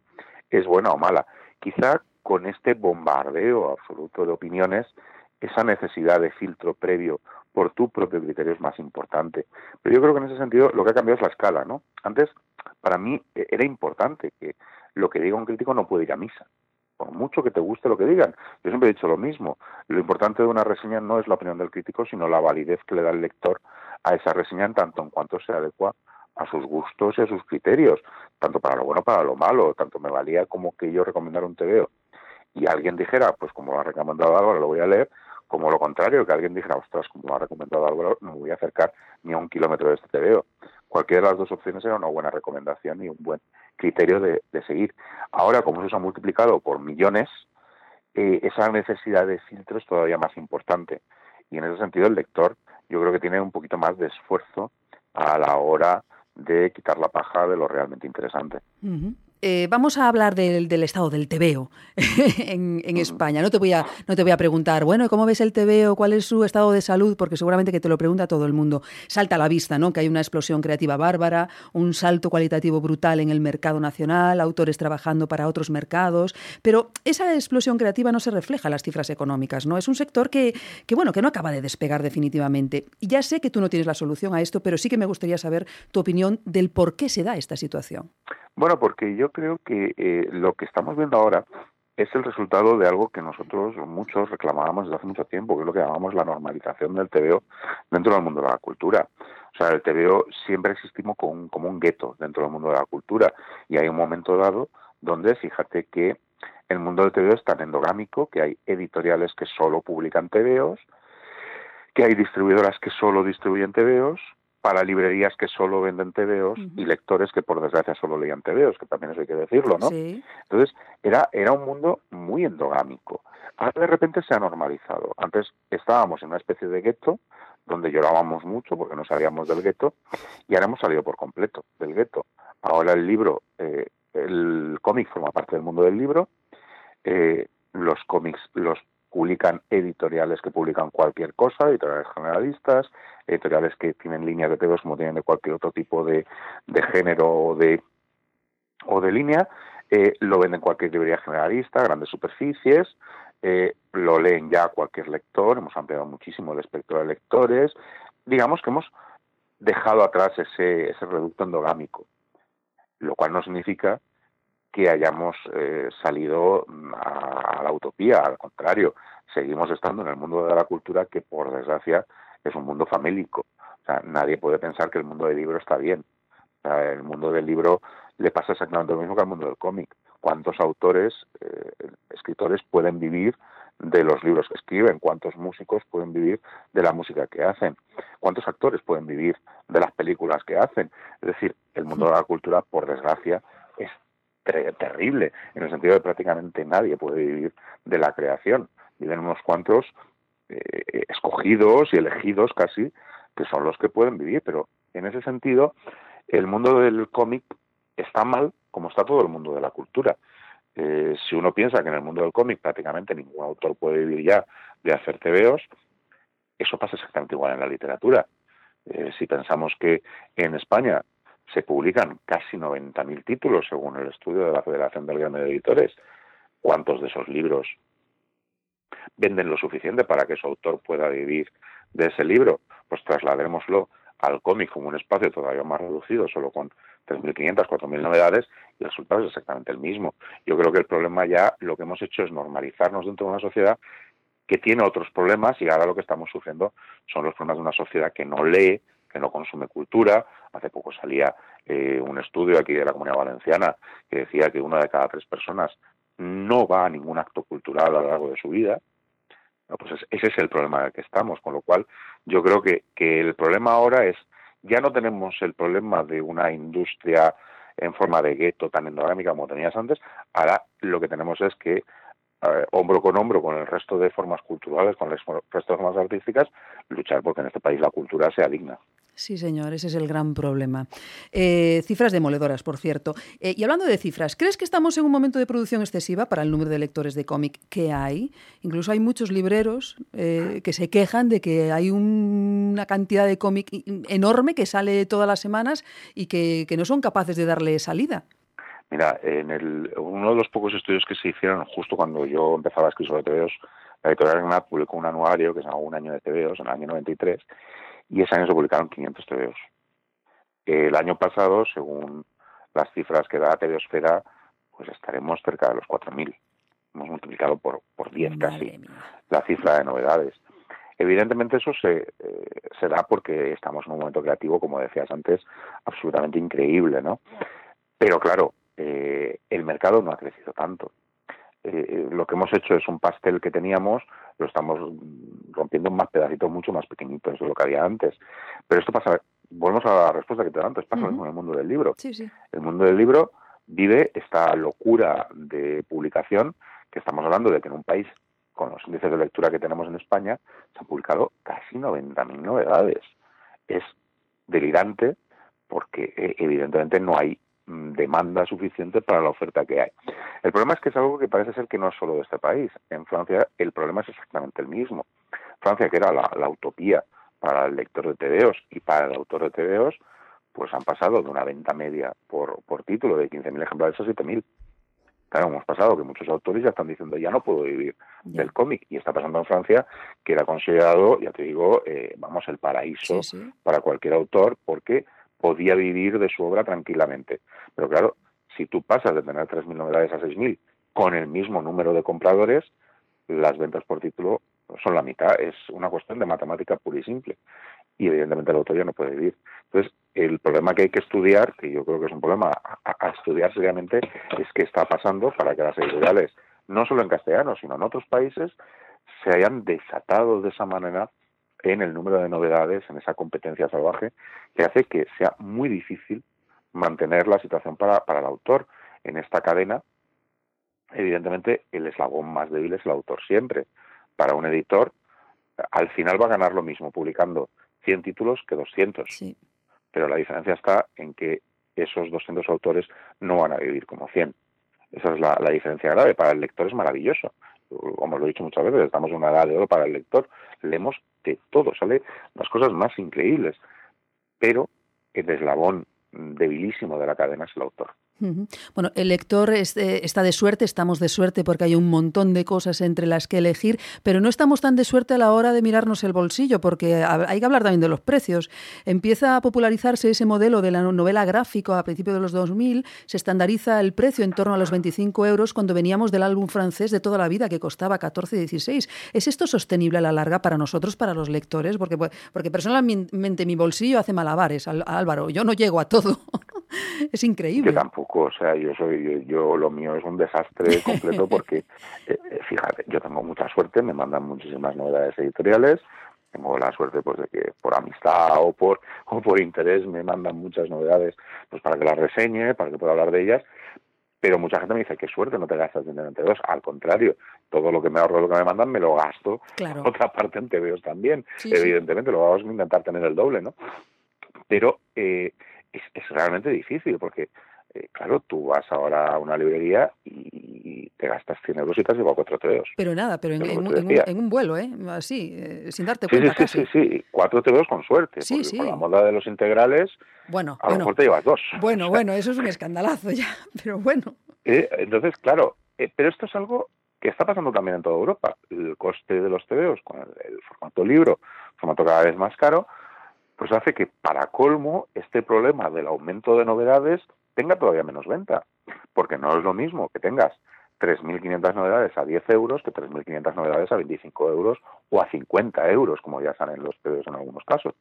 es buena o mala. Quizá con este bombardeo absoluto de opiniones, esa necesidad de filtro previo por tu propio criterio es más importante. Pero yo creo que en ese sentido lo que ha cambiado es la escala, ¿no? Antes, para mí, e, era importante que lo que diga un crítico no puede ir a misa. Por mucho que te guste lo que digan. Yo siempre he dicho lo mismo. Lo importante de una reseña no es la opinión del crítico, sino la validez que le da el lector a esa reseña en tanto en cuanto se adecua a sus gustos y a sus criterios, tanto para lo bueno para lo malo. Tanto me valía como que yo recomendara un TVO y alguien dijera, pues como lo ha recomendado Álvaro, lo voy a leer, como lo contrario, que alguien dijera, ostras, como lo ha recomendado Álvaro, no me voy a acercar ni a un kilómetro de este TVO. Cualquiera de las dos opciones era una buena recomendación y un buen criterio de, seguir. Ahora, como eso se ha multiplicado por millones, eh, esa necesidad de filtro es todavía más importante. Y en ese sentido, el lector yo creo que tiene un poquito más de esfuerzo a la hora de quitar la paja de lo realmente interesante. Eh, vamos a hablar del, estado del TVO en, España. No te, voy a, no te voy a preguntar, bueno, ¿cómo ves el TVO? ¿Cuál es su estado de salud? Porque seguramente que te lo pregunta todo el mundo. Salta a la vista, ¿no? Que hay una explosión creativa bárbara, un salto cualitativo brutal en el mercado nacional, autores trabajando para otros mercados. Pero esa explosión creativa no se refleja en las cifras económicas, ¿no? Es un sector que, que, bueno, que no acaba de despegar definitivamente. Y ya sé que tú no tienes la solución a esto, pero sí que me gustaría saber tu opinión del por qué se da esta situación. Bueno, porque yo creo que eh, lo que estamos viendo ahora es el resultado de algo que nosotros muchos reclamábamos desde hace mucho tiempo, que es lo que llamamos la normalización del TVO dentro del mundo de la cultura. O sea, el TVO siempre existimos como un, como un gueto dentro del mundo de la cultura y hay un momento dado donde fíjate que el mundo del TVO es tan endogámico que hay editoriales que solo publican TVOs, que hay distribuidoras que solo distribuyen TVOs para librerías que solo venden tebeos y lectores que por desgracia solo leían tebeos, que también eso hay que decirlo, ¿no? Sí. Entonces, era, era un mundo muy endogámico. Ahora de repente se ha normalizado. Antes estábamos en una especie de gueto, donde llorábamos mucho porque no sabíamos del gueto, y ahora hemos salido por completo del gueto. Ahora el libro, eh, el cómic forma parte del mundo del libro, eh, los cómics los publican editoriales que publican cualquier cosa, editoriales generalistas, editoriales que tienen líneas de tebeos como tienen de cualquier otro tipo de, de género o de, o de línea, eh, lo venden cualquier librería generalista, grandes superficies, eh, lo leen ya cualquier lector, hemos ampliado muchísimo el espectro de lectores, digamos que hemos dejado atrás ese, ese reducto endogámico, lo cual no significa que hayamos eh, salido a, a, la utopía, al contrario, seguimos estando en el mundo de la cultura que por desgracia es un mundo famélico. O sea, nadie puede pensar que el mundo del libro está bien. O el mundo del libro le pasa exactamente lo mismo que al mundo del cómic. ¿Cuántos autores, eh, escritores pueden vivir de los libros que escriben? ¿Cuántos músicos pueden vivir de la música que hacen? ¿Cuántos actores pueden vivir de las películas que hacen? Es decir, el mundo de la cultura, por desgracia, terrible, en el sentido de prácticamente nadie puede vivir de la creación. Viven unos cuantos eh, escogidos y elegidos casi, que son los que pueden vivir, pero en ese sentido, el mundo del cómic está mal como está todo el mundo de la cultura. Eh, si uno piensa que en el mundo del cómic prácticamente ningún autor puede vivir ya de hacer tebeos, eso pasa exactamente igual en la literatura. Eh, si pensamos que en España se publican casi 90.000 títulos según el estudio de la Federación del Gremio de Editores, ¿cuántos de esos libros venden lo suficiente para que su autor pueda vivir de ese libro? Pues trasladémoslo al cómic como un espacio todavía más reducido, solo con 3.500, 4.000 novedades, y el resultado es exactamente el mismo. Yo creo que el problema ya lo que hemos hecho es normalizarnos dentro de una sociedad que tiene otros problemas y ahora lo que estamos sufriendo son los problemas de una sociedad que no lee, que no consume cultura. Hace poco salía eh, un estudio aquí de la Comunidad Valenciana que decía que una de cada tres personas no va a ningún acto cultural a lo largo de su vida. Pues ese es el problema en el que estamos, con lo cual yo creo que, que el problema ahora es, ya no tenemos el problema de una industria en forma de gueto tan endogámica como tenías antes, ahora lo que tenemos es que eh, hombro con hombro con el resto de formas culturales, con el resto de formas artísticas, luchar porque en este país la cultura sea digna. Sí, señor, ese es el gran problema. Eh, cifras demoledoras, por cierto. Eh, y hablando de cifras, ¿crees que estamos en un momento de producción excesiva para el número de lectores de cómic que hay? Incluso hay muchos libreros eh, que se quejan de que hay un, una cantidad de cómic enorme que sale todas las semanas y que, no son capaces de darle salida. Mira, en el, uno de los pocos estudios que se hicieron justo cuando yo empezaba a escribir sobre TVOs, la editorial Granat publicó un anuario que se llama Un año de TVOs en el año 93 y ese año se publicaron 500 TVOs. El año pasado, según las cifras que da Tebeosfera, pues estaremos cerca de los 4.000. Hemos multiplicado por, por 10 casi la cifra de novedades. Evidentemente eso se, eh, se da porque estamos en un momento creativo, como decías antes, absolutamente increíble, ¿no? Pero claro, eh, el mercado no ha crecido tanto. Eh, lo que hemos hecho es un pastel que teníamos, lo estamos rompiendo en más pedacitos mucho más pequeñitos de lo que había antes. Pero esto pasa, volvemos a la respuesta que te da antes, pasa uh -huh. mismo en el mundo del libro. Sí, sí. El mundo del libro vive esta locura de publicación que estamos hablando de que en un país con los índices de lectura que tenemos en España se han publicado casi 90.000 novedades. Es delirante porque eh, evidentemente no hay demanda suficiente para la oferta que hay. El problema es que es algo que parece ser que no es solo de este país. En Francia el problema es exactamente el mismo. Francia, que era la, la utopía para el lector de TVOs y para el autor de TVOs, pues han pasado de una venta media por, por título de 15.000 ejemplares a 7.000. Claro, hemos pasado que muchos autores ya están diciendo ya no puedo vivir del cómic y está pasando en Francia que era considerado, ya te digo, eh, vamos, el paraíso Sí, sí. para cualquier autor porque podía vivir de su obra tranquilamente. Pero claro, si tú pasas de tener 3.000 novedades a 6.000 con el mismo número de compradores, las ventas por título son la mitad. Es una cuestión de matemática pura y simple. Y evidentemente el autor ya no puede vivir. Entonces, el problema que hay que estudiar, que yo creo que es un problema a, a estudiar seriamente, es qué está pasando para que las editoriales, no solo en castellano, sino en otros países, se hayan desatado de esa manera en el número de novedades, en esa competencia salvaje, que hace que sea muy difícil mantener la situación para, para el autor en esta cadena. Evidentemente, el eslabón más débil es el autor siempre. Para un editor, al final va a ganar lo mismo publicando 100 títulos que 200. Sí. Pero la diferencia está en que esos 200 autores no van a vivir como 100. Esa es la, la diferencia grave. Para el lector es maravilloso. Como lo he dicho muchas veces, estamos en una edad de oro para el lector. Leemos de todo, sale las cosas más increíbles. Pero el eslabón debilísimo de la cadena es el autor. Bueno, el lector es, está de suerte, estamos de suerte porque hay un montón de cosas entre las que elegir, pero no estamos tan de suerte a la hora de mirarnos el bolsillo, porque ha- hay que hablar también de los precios. Empieza a popularizarse ese modelo de la novela gráfica a principios de los 2000, se estandariza el precio en torno a los 25 euros cuando veníamos del álbum francés de toda la vida que costaba 14, 16. ¿Es esto sostenible a la larga para nosotros, para los lectores? Porque, pues, porque personalmente mi bolsillo hace malabares, Al- Álvaro, yo no llego a todo. Es increíble. Yo tampoco, o sea, yo soy, yo, yo lo mío es un desastre completo porque, eh, eh, fíjate, yo tengo mucha suerte, me mandan muchísimas novedades editoriales, tengo la suerte pues de que por amistad o por o por interés me mandan muchas novedades pues para que las reseñe, para que pueda hablar de ellas, pero mucha gente me dice qué suerte no te gastas dinero en TVOs, al contrario, todo lo que me ahorro lo que me mandan me lo gasto Claro. otra parte en TVOs también, Sí, sí. evidentemente lo vamos a intentar tener el doble, ¿no? pero eh, es, es realmente difícil porque, eh, claro, tú vas ahora a una librería y te gastas 100 euros y te has llevado cuatro tebeos. Pero nada, pero en, un, en un- decía. en un vuelo, ¿eh? Así, eh, sin darte Sí, sí, cuenta sí, casi. sí, sí, cuatro tebeos con suerte. Sí, porque sí. Con la moda de los integrales, Bueno, a lo bueno, mejor te llevas dos. bueno, bueno, eso es un escandalazo ya, pero bueno. Eh, Entonces, claro, pero esto es algo que está pasando también en toda Europa. El coste de los tebeos con el, el formato libro, formato cada vez más caro, pues hace que para colmo este problema del aumento de novedades tenga todavía menos venta. Porque no es lo mismo que tengas 3.500 novedades a 10 euros que 3.500 novedades a 25 euros o a 50 euros, como ya salen los tebeos en algunos casos.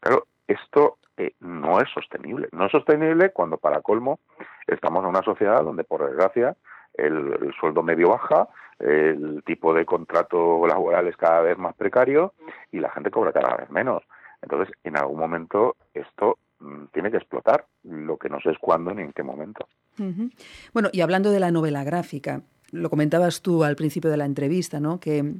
Claro, esto eh, no es sostenible. No es sostenible cuando, para colmo, estamos en una sociedad donde, por desgracia, el, el sueldo medio baja, el tipo de contrato laboral es cada vez más precario y la gente cobra cada vez menos. Entonces, en algún momento esto mm, tiene que explotar. Lo que no sé es cuándo ni en qué momento. Bueno, y hablando de la novela gráfica, lo comentabas tú al principio de la entrevista, ¿no? Que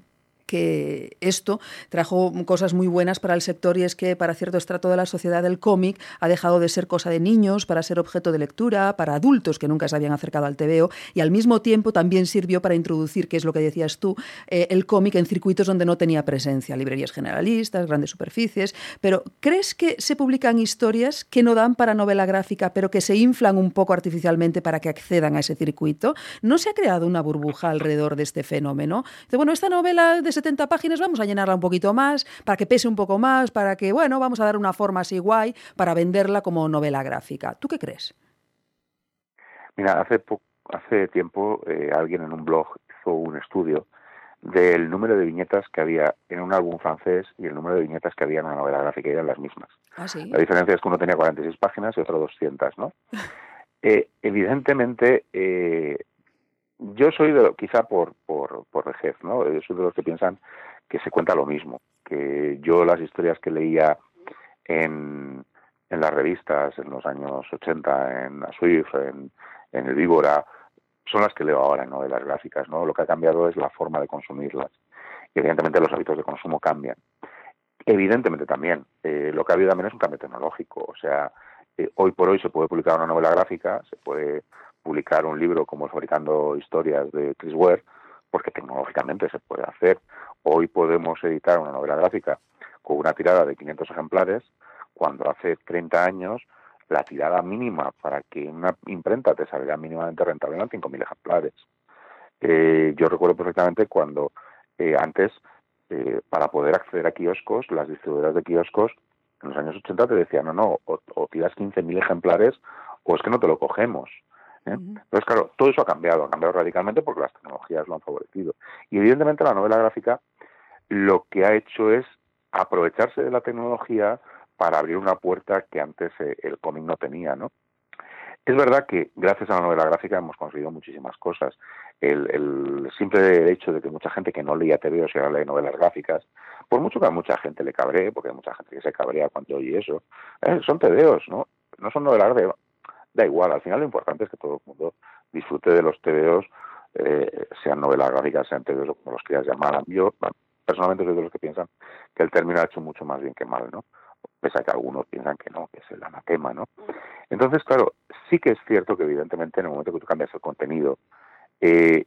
que esto trajo cosas muy buenas para el sector y es que para cierto estrato de la sociedad el cómic ha dejado de ser cosa de niños para ser objeto de lectura, para adultos que nunca se habían acercado al TVO y al mismo tiempo también sirvió para introducir, que es lo que decías tú, eh, el cómic en circuitos donde no tenía presencia, librerías generalistas, grandes superficies. Pero ¿crees que se publican historias que no dan para novela gráfica pero que se inflan un poco artificialmente para que accedan a ese circuito? ¿No se ha creado una burbuja alrededor de este fenómeno? Bueno, esta novela de 70 páginas vamos a llenarla un poquito más, para que pese un poco más, para que, bueno, vamos a dar una forma así guay para venderla como novela gráfica. ¿Tú qué crees? Mira, hace, po- hace tiempo eh, alguien en un blog hizo un estudio del número de viñetas que había en un álbum francés y el número de viñetas que había en una novela gráfica y eran las mismas. Ah, sí. La diferencia es que uno tenía 46 páginas y otro 200, ¿no? Eh, evidentemente, eh, yo soy de, lo- quizá por, por, vejez, ¿no? Yo soy de los que piensan que se cuenta lo mismo, que yo las historias que leía en, en las revistas en los años 80, en Swift, en, en el Víbora, son las que leo ahora en novelas gráficas, ¿no? Lo que ha cambiado es la forma de consumirlas. Y evidentemente los hábitos de consumo cambian. Evidentemente también, eh, lo que ha habido también es un cambio tecnológico. O sea, eh, hoy por hoy se puede publicar una novela gráfica, se puede publicar un libro como Fabricando Historias de Chris Ware, porque tecnológicamente se puede hacer. Hoy podemos editar una novela gráfica con una tirada de 500 ejemplares, cuando hace 30 años la tirada mínima para que una imprenta te saliera mínimamente rentable eran 5.000 ejemplares. Eh, yo recuerdo perfectamente cuando eh, antes, eh, para poder acceder a kioscos, las distribuidoras de kioscos en los años 80 te decían, no, no, o, o tiras 15.000 ejemplares o es que no te lo cogemos. ¿Eh? Entonces, claro, todo eso ha cambiado, ha cambiado radicalmente porque las tecnologías lo han favorecido. Y evidentemente la novela gráfica lo que ha hecho es aprovecharse de la tecnología para abrir una puerta que antes eh, el cómic no tenía, ¿no? Es verdad que gracias a la novela gráfica hemos conseguido muchísimas cosas. El, el simple hecho de que mucha gente que no leía TVO y ahora lee novelas gráficas, por mucho que a mucha gente le cabree, porque hay mucha gente que se cabrea cuando oye eso, eh, son TVOs, ¿no? No son novelas de... Da igual, al final lo importante es que todo el mundo disfrute de los TVOs, eh, sean novelas gráficas, sean TVOs como los quieras llamar. Yo personalmente soy de los que piensan que el término ha hecho mucho más bien que mal, ¿no? pese a que algunos piensan que no, que es el anatema, ¿no? Entonces, claro, sí que es cierto que evidentemente en el momento que tú cambias el contenido, eh,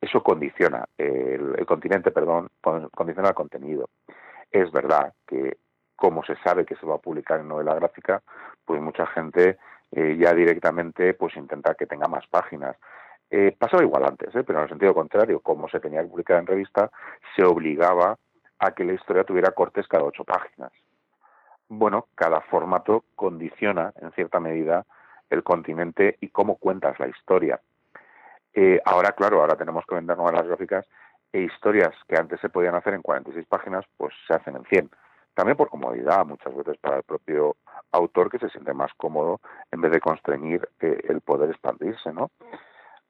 eso condiciona, el, el, continente, perdón, condiciona el contenido. Es verdad que como se sabe que se va a publicar en novela gráfica, pues mucha gente eh, ya directamente pues intenta que tenga más páginas. Eh, pasaba igual antes, ¿eh? pero en el sentido contrario, como se tenía que publicar en revista, se obligaba a que la historia tuviera cortes cada ocho páginas bueno, cada formato condiciona en cierta medida el continente y cómo cuentas la historia. Eh, ahora, claro, ahora tenemos que vender novelas gráficas e historias que antes se podían hacer en 46 páginas, pues se hacen en 100. También por comodidad, muchas veces para el propio autor que se siente más cómodo en vez de constreñir eh, el poder expandirse, ¿no?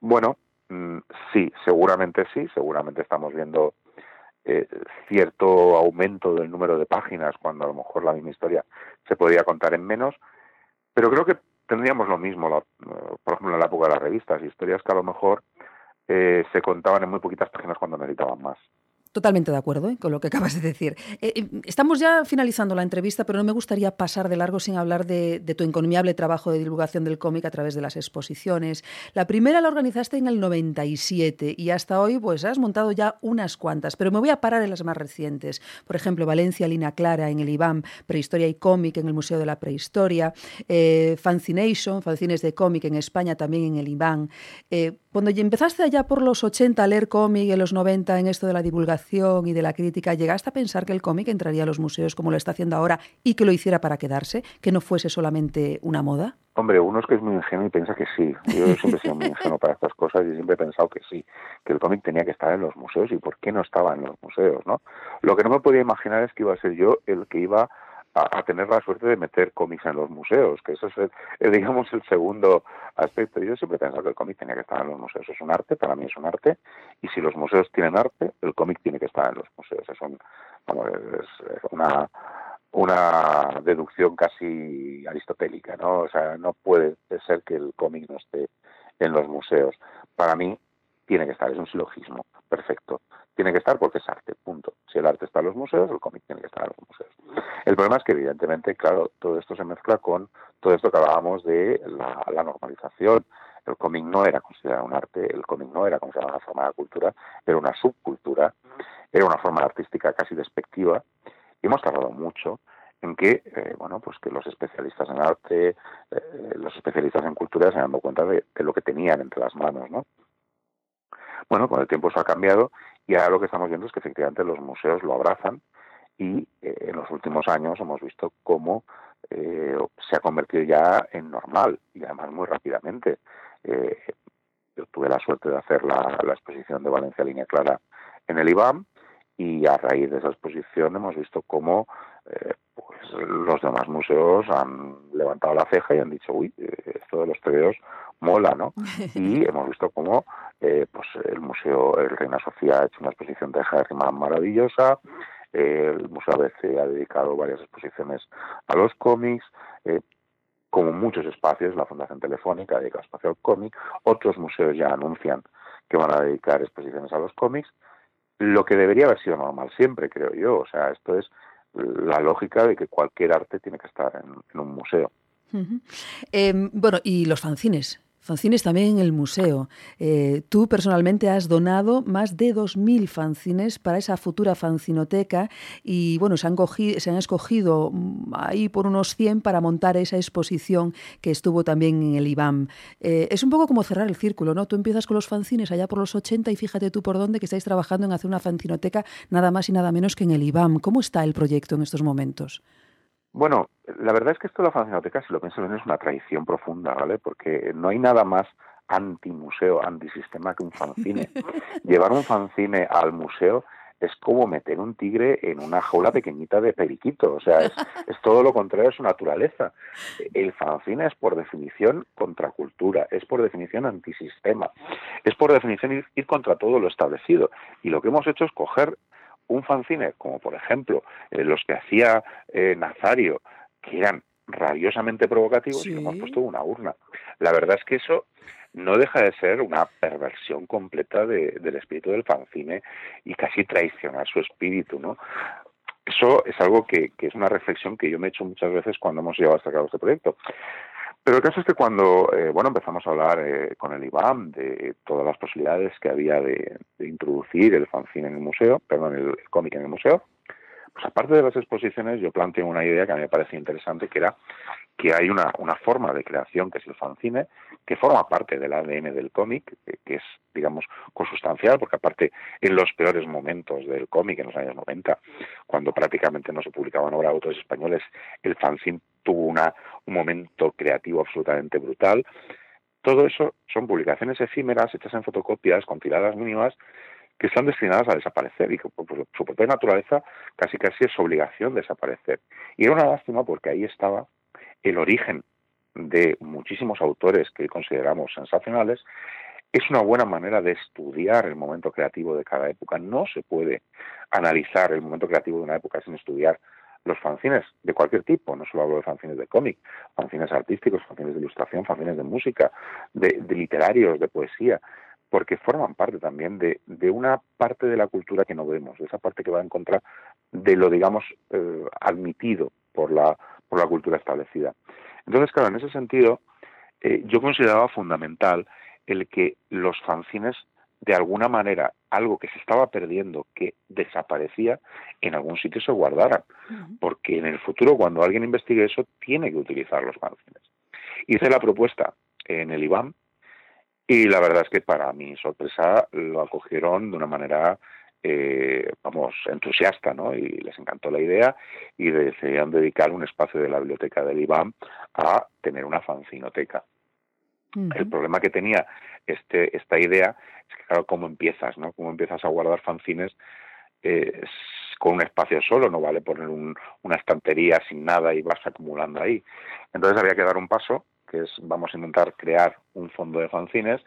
Bueno, mm, sí, seguramente sí, seguramente estamos viendo eh, cierto aumento del número de páginas cuando a lo mejor la misma historia se podía contar en menos, pero creo que tendríamos lo mismo, por ejemplo, en la época de las revistas, historias que a lo mejor eh, se contaban en muy poquitas páginas cuando necesitaban más. Totalmente de acuerdo ¿eh? con lo que acabas de decir. Eh, eh, estamos ya finalizando la entrevista, pero no me gustaría pasar de largo sin hablar de, tu encomiable trabajo de divulgación del cómic a través de las exposiciones. La primera la organizaste en el 97 y hasta hoy pues has montado ya unas cuantas, pero me voy a parar en las más recientes. Por ejemplo, Valencia Lina Clara en el IBAM, Prehistoria y Cómic en el Museo de la Prehistoria, eh, Fancination, Fanzines de Cómic en España también en el IBAM. Cuando empezaste allá por los 80 a leer cómic, en los 90 en esto de la divulgación y de la crítica, ¿llegaste a pensar que el cómic entraría a los museos como lo está haciendo ahora y que lo hiciera para quedarse, que no fuese solamente una moda? Hombre, uno es que es muy ingenuo y piensa que sí. Yo siempre he sido muy ingenuo para estas cosas y siempre he pensado que sí, que el cómic tenía que estar en los museos y por qué no estaba en los museos, ¿no? Lo que no me podía imaginar es que iba a ser yo el que iba a, a, tener la suerte de meter cómics en los museos, que eso es, el, digamos, el segundo aspecto. Yo siempre he pensado que el cómic tenía que estar en los museos. Es un arte, para mí es un arte, y si los museos tienen arte, el cómic tiene que estar en los museos. Es, un, bueno, es una, una deducción casi aristotélica, ¿no? O sea, no puede ser que el cómic no esté en los museos. Para mí, tiene que estar, es un silogismo perfecto tiene que estar porque es arte, punto. Si el arte está en los museos, el cómic tiene que estar en los museos. El problema es que, evidentemente, claro, todo esto se mezcla con todo esto que hablábamos de la, normalización. El cómic no era considerado un arte, el cómic no era considerado una forma de cultura, era una subcultura, era una forma artística casi despectiva. Y hemos tardado mucho en que, eh, bueno, pues que los especialistas en arte, eh, los especialistas en cultura se han dado cuenta de, de lo que tenían entre las manos, ¿no? Bueno, con el tiempo eso ha cambiado y ahora lo que estamos viendo es que efectivamente los museos lo abrazan y eh, en los últimos años hemos visto cómo eh, se ha convertido ya en normal y además muy rápidamente. Eh, yo tuve la suerte de hacer la, exposición de Valencia Línea Clara en el IBAM y a raíz de esa exposición hemos visto cómo eh, pues los demás museos han levantado la ceja y han dicho, uy, eh, esto de los TVOs mola, ¿no? Y hemos visto cómo eh, pues el Museo el Reina Sofía ha hecho una exposición de Harriman maravillosa, eh, el Museo ABC ha dedicado varias exposiciones a los cómics, eh, como muchos espacios, la Fundación Telefónica ha dedicado espacio al cómic, otros museos ya anuncian que van a dedicar exposiciones a los cómics, lo que debería haber sido normal siempre, creo yo, o sea, esto es la lógica de que cualquier arte tiene que estar en, en un museo. Uh -huh. eh, bueno, y los fanzines, Fanzines también en el museo. Eh, tú personalmente has donado más de 2.000 fanzines para esa futura fanzinoteca y bueno, se han, cogido, se han escogido mm, ahí por unos 100 para montar esa exposición que estuvo también en el IBAM. Eh, es un poco como cerrar el círculo, ¿no? Tú empiezas con los fanzines allá por los 80 y fíjate tú por dónde que estáis trabajando en hacer una fanzinoteca nada más y nada menos que en el IBAM. ¿Cómo está el proyecto en estos momentos? Bueno, la verdad es que esto de la fanzinoteca, si lo pienso bien, es una tradición profunda, ¿vale? Porque no hay nada más anti-museo, anti-sistema que un fanzine. Llevar un fanzine al museo es como meter un tigre en una jaula pequeñita de periquito, o sea, es, es todo lo contrario a su naturaleza. El fanzine es por definición contracultura, es por definición antisistema, es por definición ir, ir contra todo lo establecido. Y lo que hemos hecho es coger un fanzine, como por ejemplo eh, los que hacía eh, Nazario, que eran rabiosamente provocativos, y Sí. lo hemos puesto en una urna. La verdad es que eso no deja de ser una perversión completa de- del espíritu del fanzine y casi traicionar su espíritu, ¿no? Eso es algo que, que es una reflexión que yo me he hecho muchas veces cuando hemos llevado hasta cabo este proyecto. Pero el caso es que cuando eh, bueno empezamos a hablar eh, con el IBAM de todas las posibilidades que había de, introducir el fanzine en el museo, perdón, el, el cómic en el museo, pues aparte de las exposiciones yo planteé una idea que a mí me parecía interesante, que era que hay una, una forma de creación que es el fanzine, que forma parte del ADN del cómic, que, es, digamos, consustancial, porque aparte en los peores momentos del cómic, en los años 90, cuando prácticamente no se publicaban obras de autores españoles, el fanzine tuvo una, un momento creativo absolutamente brutal. Todo eso son publicaciones efímeras hechas en fotocopias con tiradas mínimas que están destinadas a desaparecer y que por su propia naturaleza casi casi es obligación desaparecer. Y era una lástima porque ahí estaba el origen de muchísimos autores que consideramos sensacionales. Es una buena manera de estudiar el momento creativo de cada época. No se puede analizar el momento creativo de una época sin estudiar los fanzines de cualquier tipo, no solo hablo de fanzines de cómic, fanzines artísticos, fanzines de ilustración, fanzines de música, de, literarios, de poesía, porque forman parte también de, de, una parte de la cultura que no vemos, de esa parte que va en contra de lo, digamos, eh, admitido por la, por la cultura establecida. Entonces, claro, en ese sentido, eh, yo consideraba fundamental el que los fanzines, de alguna manera, algo que se estaba perdiendo, que desaparecía, en algún sitio se guardaran. Porque en el futuro, cuando alguien investigue eso, tiene que utilizar los fanzines. Hice la propuesta en el IBAM, y la verdad es que para mi sorpresa lo acogieron de una manera, eh, vamos, entusiasta, ¿no? Y les encantó la idea y decidieron dedicar un espacio de la biblioteca del IBAM a tener una fanzinoteca. Uh -huh. El problema que tenía este, esta idea es que, claro, ¿cómo empiezas, no? ¿Cómo empiezas a guardar fanzines eh, con un espacio solo? No vale poner un, una estantería sin nada y vas acumulando ahí. Entonces había que dar un paso que es vamos a intentar crear un fondo de fanzines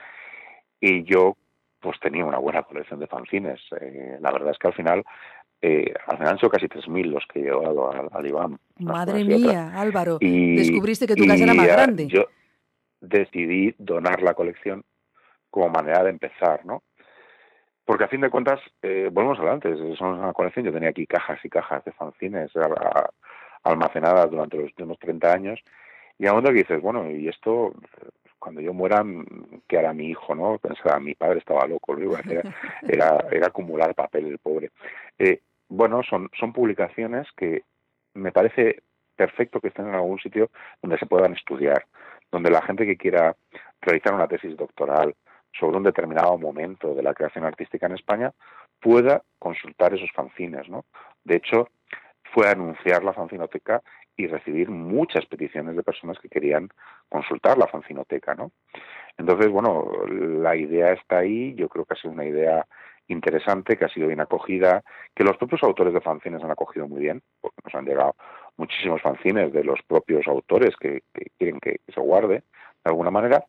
y yo pues tenía una buena colección de fanzines. Eh, la verdad es que al final eh, al final han sido casi 3.000 los que he llevado al, al IBAM. Madre mía, Álvaro, y, descubriste que tu casa era más grande. Yo decidí donar la colección como manera de empezar, ¿no? Porque a fin de cuentas, eh, volvemos a antes, somos una colección, yo tenía aquí cajas y cajas de fanzines almacenadas durante los últimos 30 años y a un momento que dices, bueno, y esto, cuando yo muera, ¿qué hará mi hijo? no Pensaba, mi padre estaba loco, lo iba a hacer, era, era acumular papel, el pobre. Eh, bueno, son, son publicaciones que me parece perfecto que estén en algún sitio donde se puedan estudiar, donde la gente que quiera realizar una tesis doctoral sobre un determinado momento de la creación artística en España pueda consultar esos fanzines, ¿no? De hecho, fue a anunciar la fanzinoteca y recibir muchas peticiones de personas que querían consultar la fanzinoteca, ¿no? Entonces, bueno, la idea está ahí, yo creo que ha sido una idea interesante, que ha sido bien acogida, que los propios autores de fanzines han acogido muy bien, porque nos han llegado muchísimos fanzines de los propios autores que, quieren que, se guarde de alguna manera,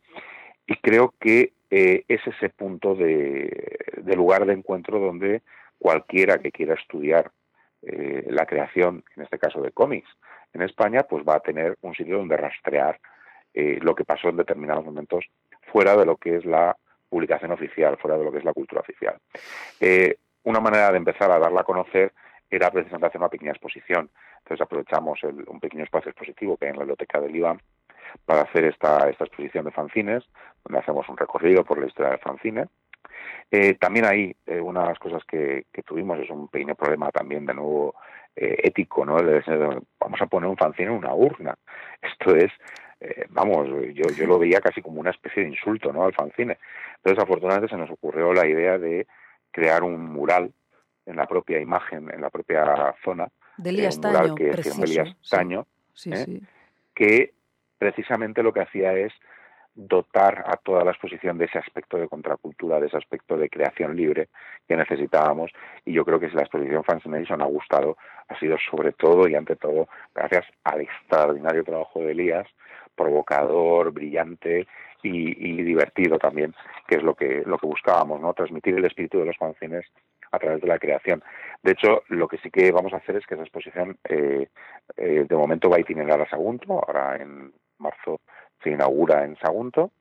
y creo que eh, es ese punto de, de lugar de encuentro donde cualquiera que quiera estudiar eh, la creación, en este caso de cómics, en España, pues va a tener un sitio donde rastrear eh, lo que pasó en determinados momentos fuera de lo que es la publicación oficial, fuera de lo que es la cultura oficial. Eh, una manera de empezar a darla a conocer era precisamente hacer una pequeña exposición. Entonces aprovechamos el, un pequeño espacio expositivo que hay en la biblioteca del IBAM para hacer esta, esta exposición de fanzines, donde hacemos un recorrido por la historia del fanzine. Eh, también ahí eh, una de las cosas que, que, tuvimos es un pequeño problema también de nuevo eh, ético, ¿no? Vamos a poner un fanzine en una urna. Esto es, eh, vamos, yo, yo lo veía casi como una especie de insulto, ¿no? Al fanzine. Entonces, afortunadamente, se nos ocurrió la idea de crear un mural en la propia imagen, en la propia zona. De Elías un Taño, mural que precioso, es Elías Taño, sí, ¿eh? sí. que precisamente lo que hacía es dotar a toda la exposición de ese aspecto de contracultura, de ese aspecto de creación libre que necesitábamos. Y yo creo que si la exposición Fascination ha gustado, ha sido sobre todo y ante todo gracias al extraordinario trabajo de Elías, provocador, brillante y, divertido también, que es lo que, lo que buscábamos, ¿no? Transmitir el espíritu de los fanzines a través de la creación. De hecho, lo que sí que vamos a hacer es que esa exposición eh, eh, de momento va a itinerar a Sagunto, ahora en marzo se inaugura en Sagunto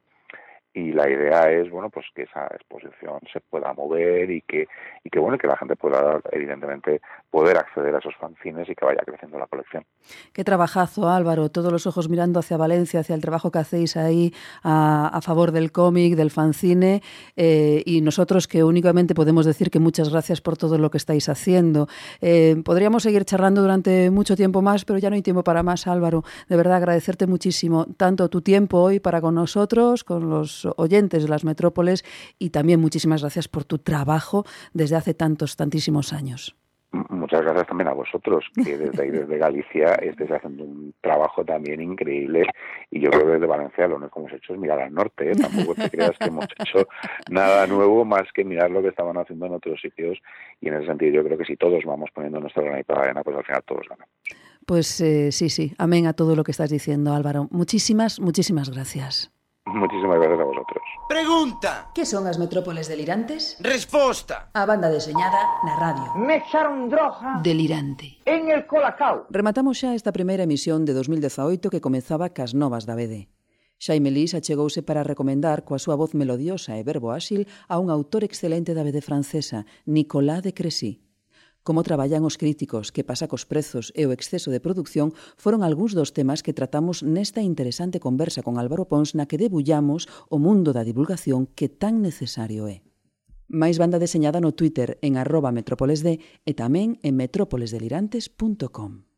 y la idea es bueno pues que esa exposición se pueda mover y que y que bueno que la gente pueda evidentemente poder acceder a esos fanzines y que vaya creciendo la colección. Qué trabajazo Álvaro. Todos los ojos mirando hacia Valencia hacia el trabajo que hacéis ahí a, a favor del cómic del fanzine eh, y nosotros que únicamente podemos decir que muchas gracias por todo lo que estáis haciendo. Eh, podríamos seguir charlando durante mucho tiempo más pero ya no hay tiempo para más Álvaro. De verdad agradecerte muchísimo tanto tu tiempo hoy para con nosotros con los oyentes de las metrópoles y también muchísimas gracias por tu trabajo desde hace tantos, tantísimos años. Muchas gracias también a vosotros, que desde ahí, desde Galicia, estáis haciendo un trabajo también increíble. Y yo creo que desde Valencia lo único que hemos hecho es mirar al norte. ¿eh? Tampoco te creas que hemos hecho nada nuevo más que mirar lo que estaban haciendo en otros sitios. Y en ese sentido, yo creo que si todos vamos poniendo nuestra granito de arena, pues al final todos ganamos. Pues eh, sí, sí. Amén a todo lo que estás diciendo, Álvaro. Muchísimas, muchísimas gracias. Muchísimas gracias a vosotros. Pregunta. Que son as metrópoles delirantes? Resposta. A banda deseñada na radio. Me echaron droga. Delirante. En el colacao. Rematamos xa esta primeira emisión de 2018 que comezaba cas novas da BD. Xaime Lís achegouse para recomendar coa súa voz melodiosa e verbo áxil a un autor excelente da BD francesa, Nicolas de Cressy. Como traballan os críticos, que pasa cos prezos e o exceso de produción foron algúns dos temas que tratamos nesta interesante conversa con Álvaro Pons na que debullamos o mundo da divulgación que tan necesario é. Máis banda deseñada no Twitter en arroba metrópolesd e tamén en metrópolesdelirantes.com.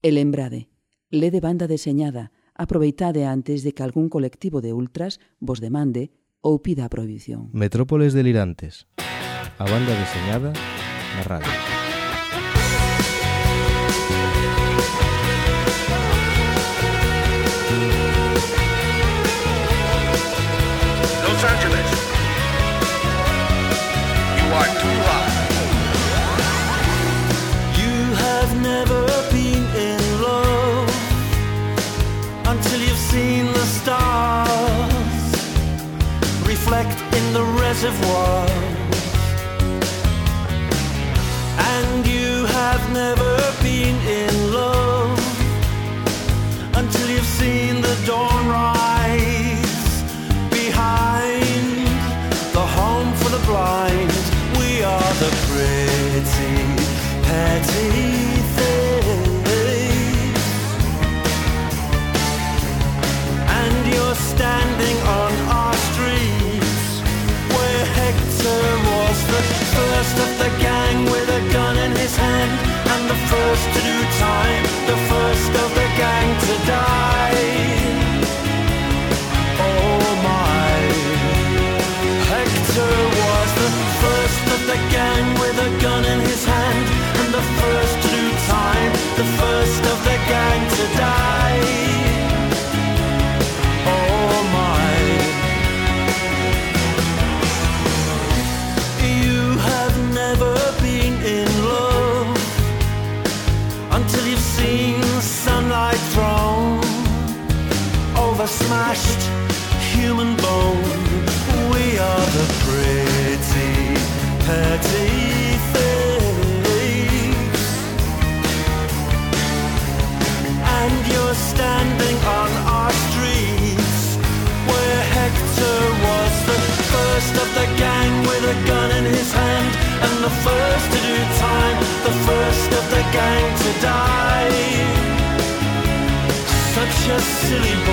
E lembrade, lede banda deseñada, aproveitade antes de que algún colectivo de ultras vos demande ou pida a prohibición. Metrópoles delirantes. A banda deseñada la radio. Los Angeles, you are too hot. You have never been in love until you've seen the stars reflect in the reservoir. silly